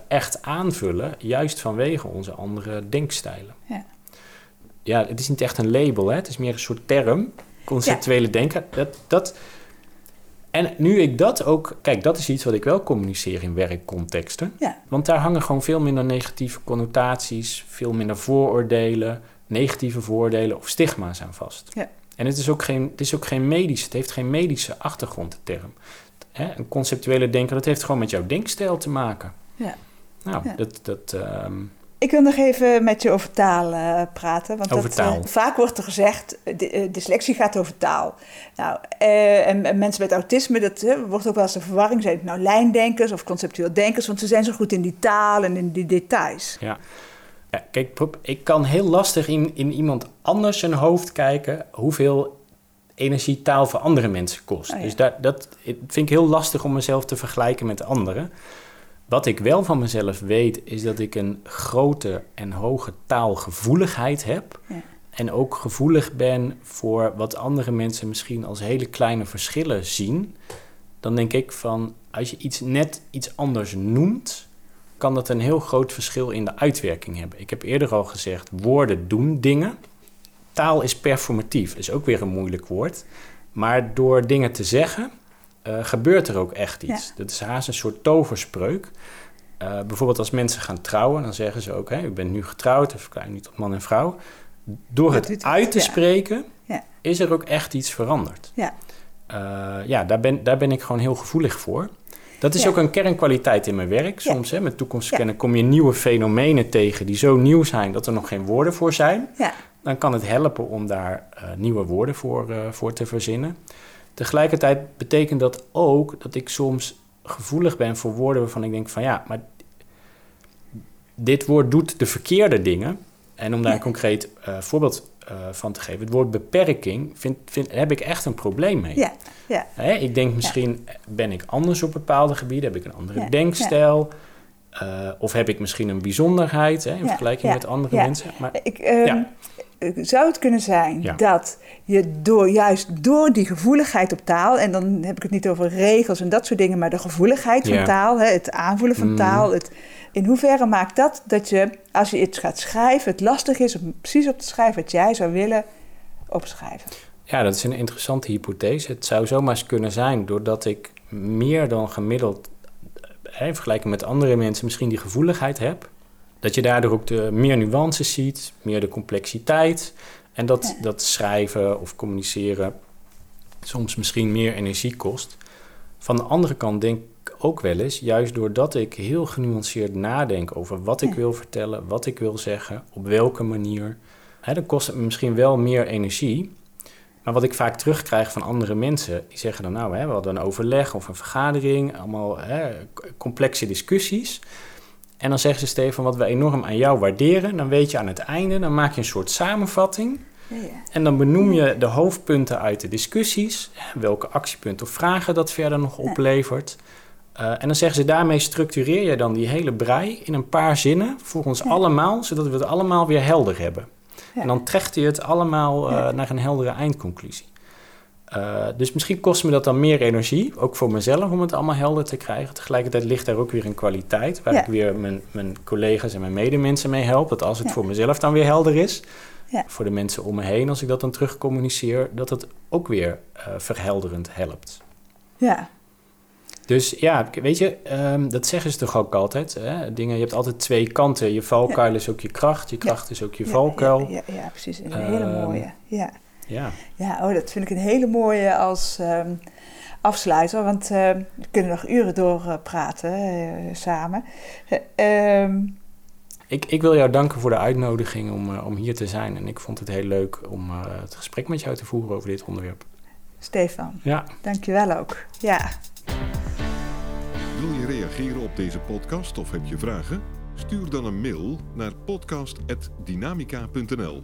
echt aanvullen, juist vanwege onze andere denkstijlen. Ja. Ja, het is niet echt een label, hè? het is meer een soort term, conceptuele denken. Dat, dat, en nu ik dat ook, kijk, dat is iets wat ik wel communiceer in werkcontexten. Ja. Want daar hangen gewoon veel minder negatieve connotaties, veel minder vooroordelen, negatieve vooroordelen of stigma's aan vast. Ja. En het is ook geen, het is ook geen medisch, het heeft geen medische achtergrond, de term. Hè, een conceptuele denker, dat heeft gewoon met jouw denkstijl te maken. Ja. Nou, Ja. dat, dat ehm, Ik wil nog even met je over taal eh, praten. Want Over dat, eh, taal. vaak wordt er gezegd, uh, dyslexie gaat over taal. Nou, eh, en, en mensen met autisme, dat eh, wordt ook wel eens een verwarring. Zijn het nou lijndenkers of conceptueel denkers? Want ze zijn zo goed in die taal en in die details. Ja. Ja, kijk, ik kan heel lastig in, in iemand anders zijn hoofd kijken hoeveel energie taal voor andere mensen kost. Oh ja. Dus daar, dat vind ik heel lastig om mezelf te vergelijken met anderen. Wat ik wel van mezelf weet, is dat ik een grote en hoge taalgevoeligheid heb. Ja. En ook gevoelig ben voor wat andere mensen misschien als hele kleine verschillen zien. Dan denk ik van, als je iets net iets anders noemt, kan dat een heel groot verschil in de uitwerking hebben. Ik heb eerder al gezegd, woorden doen dingen. Taal is performatief, is ook weer een moeilijk woord. Maar door dingen te zeggen, eh, gebeurt er ook echt iets. Dat is haast een soort toverspreuk. Eh, bijvoorbeeld als mensen gaan trouwen, dan zeggen ze ook... Hè, u bent nu getrouwd, of verklaar nu tot man en vrouw. Door Dat het uit te ja. spreken, Ja. is er ook echt iets veranderd. Ja. Eh, ja, daar ben, daar ben ik gewoon heel gevoelig voor. Dat is ook een kernkwaliteit in mijn werk. Soms hè, met toekomstverkennen kom je nieuwe fenomenen tegen die zo nieuw zijn dat er nog geen woorden voor zijn. Ja, Dan kan het helpen om daar eh, nieuwe woorden voor, eh, voor te verzinnen. Tegelijkertijd betekent dat ook dat ik soms gevoelig ben voor woorden waarvan ik denk van ja, maar dit woord doet de verkeerde dingen. En om daar een concreet eh, voorbeeld van te geven, het woord beperking vind, vind, heb ik echt een probleem mee. ja, ja. Hè, ik denk misschien ben ik anders op bepaalde gebieden, heb ik een andere Ja, denkstijl. of heb ik misschien een bijzonderheid hè, in Ja, vergelijking ja, met andere ja. mensen. Maar Ik, ehm, Ja. eh, Zou het kunnen zijn Ja. dat je door, juist door die gevoeligheid op taal, en dan heb ik het niet over regels en dat soort dingen, maar de gevoeligheid van taal, hè, het aanvoelen van Mm. taal, het, in hoeverre maakt dat dat je, als je iets gaat schrijven, het lastig is om precies op te schrijven wat jij zou willen opschrijven? Ja, dat is een interessante hypothese. Het zou zomaar eens kunnen zijn, doordat ik meer dan gemiddeld, eh, in vergelijking met andere mensen, misschien die gevoeligheid heb. Dat je daardoor ook de, meer nuances ziet, meer de complexiteit. En dat, Ja. dat schrijven of communiceren soms misschien meer energie kost. Van de andere kant denk ik ook wel eens, juist doordat ik heel genuanceerd nadenk over wat ik Ja. wil vertellen, wat ik wil zeggen, op welke manier. Hè, dan kost het me misschien wel meer energie. Maar wat ik vaak terugkrijg van andere mensen, die zeggen dan nou, hè, we hadden een overleg of een vergadering, allemaal hè, complexe discussies. En dan zeggen ze Stefan, wat we enorm aan jou waarderen, dan weet je aan het einde, dan maak je een soort samenvatting. Ja, ja. En dan benoem je de hoofdpunten uit de discussies, welke actiepunten of vragen dat verder nog oplevert. Eh, en dan zeggen ze, daarmee structureer je dan die hele brei in een paar zinnen voor ons Ja. allemaal, zodat we het allemaal weer helder hebben. En dan trekt je het allemaal eh, naar een heldere eindconclusie. Eh, dus misschien kost me dat dan meer energie, ook voor mezelf, om het allemaal helder te krijgen. Tegelijkertijd ligt daar ook weer een kwaliteit, waar Ja. ik weer mijn, mijn collega's en mijn medemensen mee help. Dat als het Ja. voor mezelf dan weer helder is, Ja. voor de mensen om me heen, als ik dat dan terugcommuniceer, dat het ook weer eh, verhelderend helpt. ja. Dus ja, weet je, ehm, dat zeggen ze toch ook altijd. Hè? Dingen, je hebt altijd twee kanten. Je valkuil is ook je kracht, je kracht is ook je valkuil. Ja, ja, ja, precies. Een hele Ehm, mooie. Ja. Ja. Ja, oh, dat vind ik een hele mooie als ehm, afsluiter. Want eh, we kunnen nog uren door praten eh, samen. Eh, ehm, Ik, ik wil jou danken voor de uitnodiging om, eh, om hier te zijn. En ik vond het heel leuk om eh, het gesprek met jou te voeren over dit onderwerp. Stefan, Ja, dankjewel ook. Ja. Wil je reageren op deze podcast of heb je vragen? Stuur dan een mail naar podcast.dynamica.nl.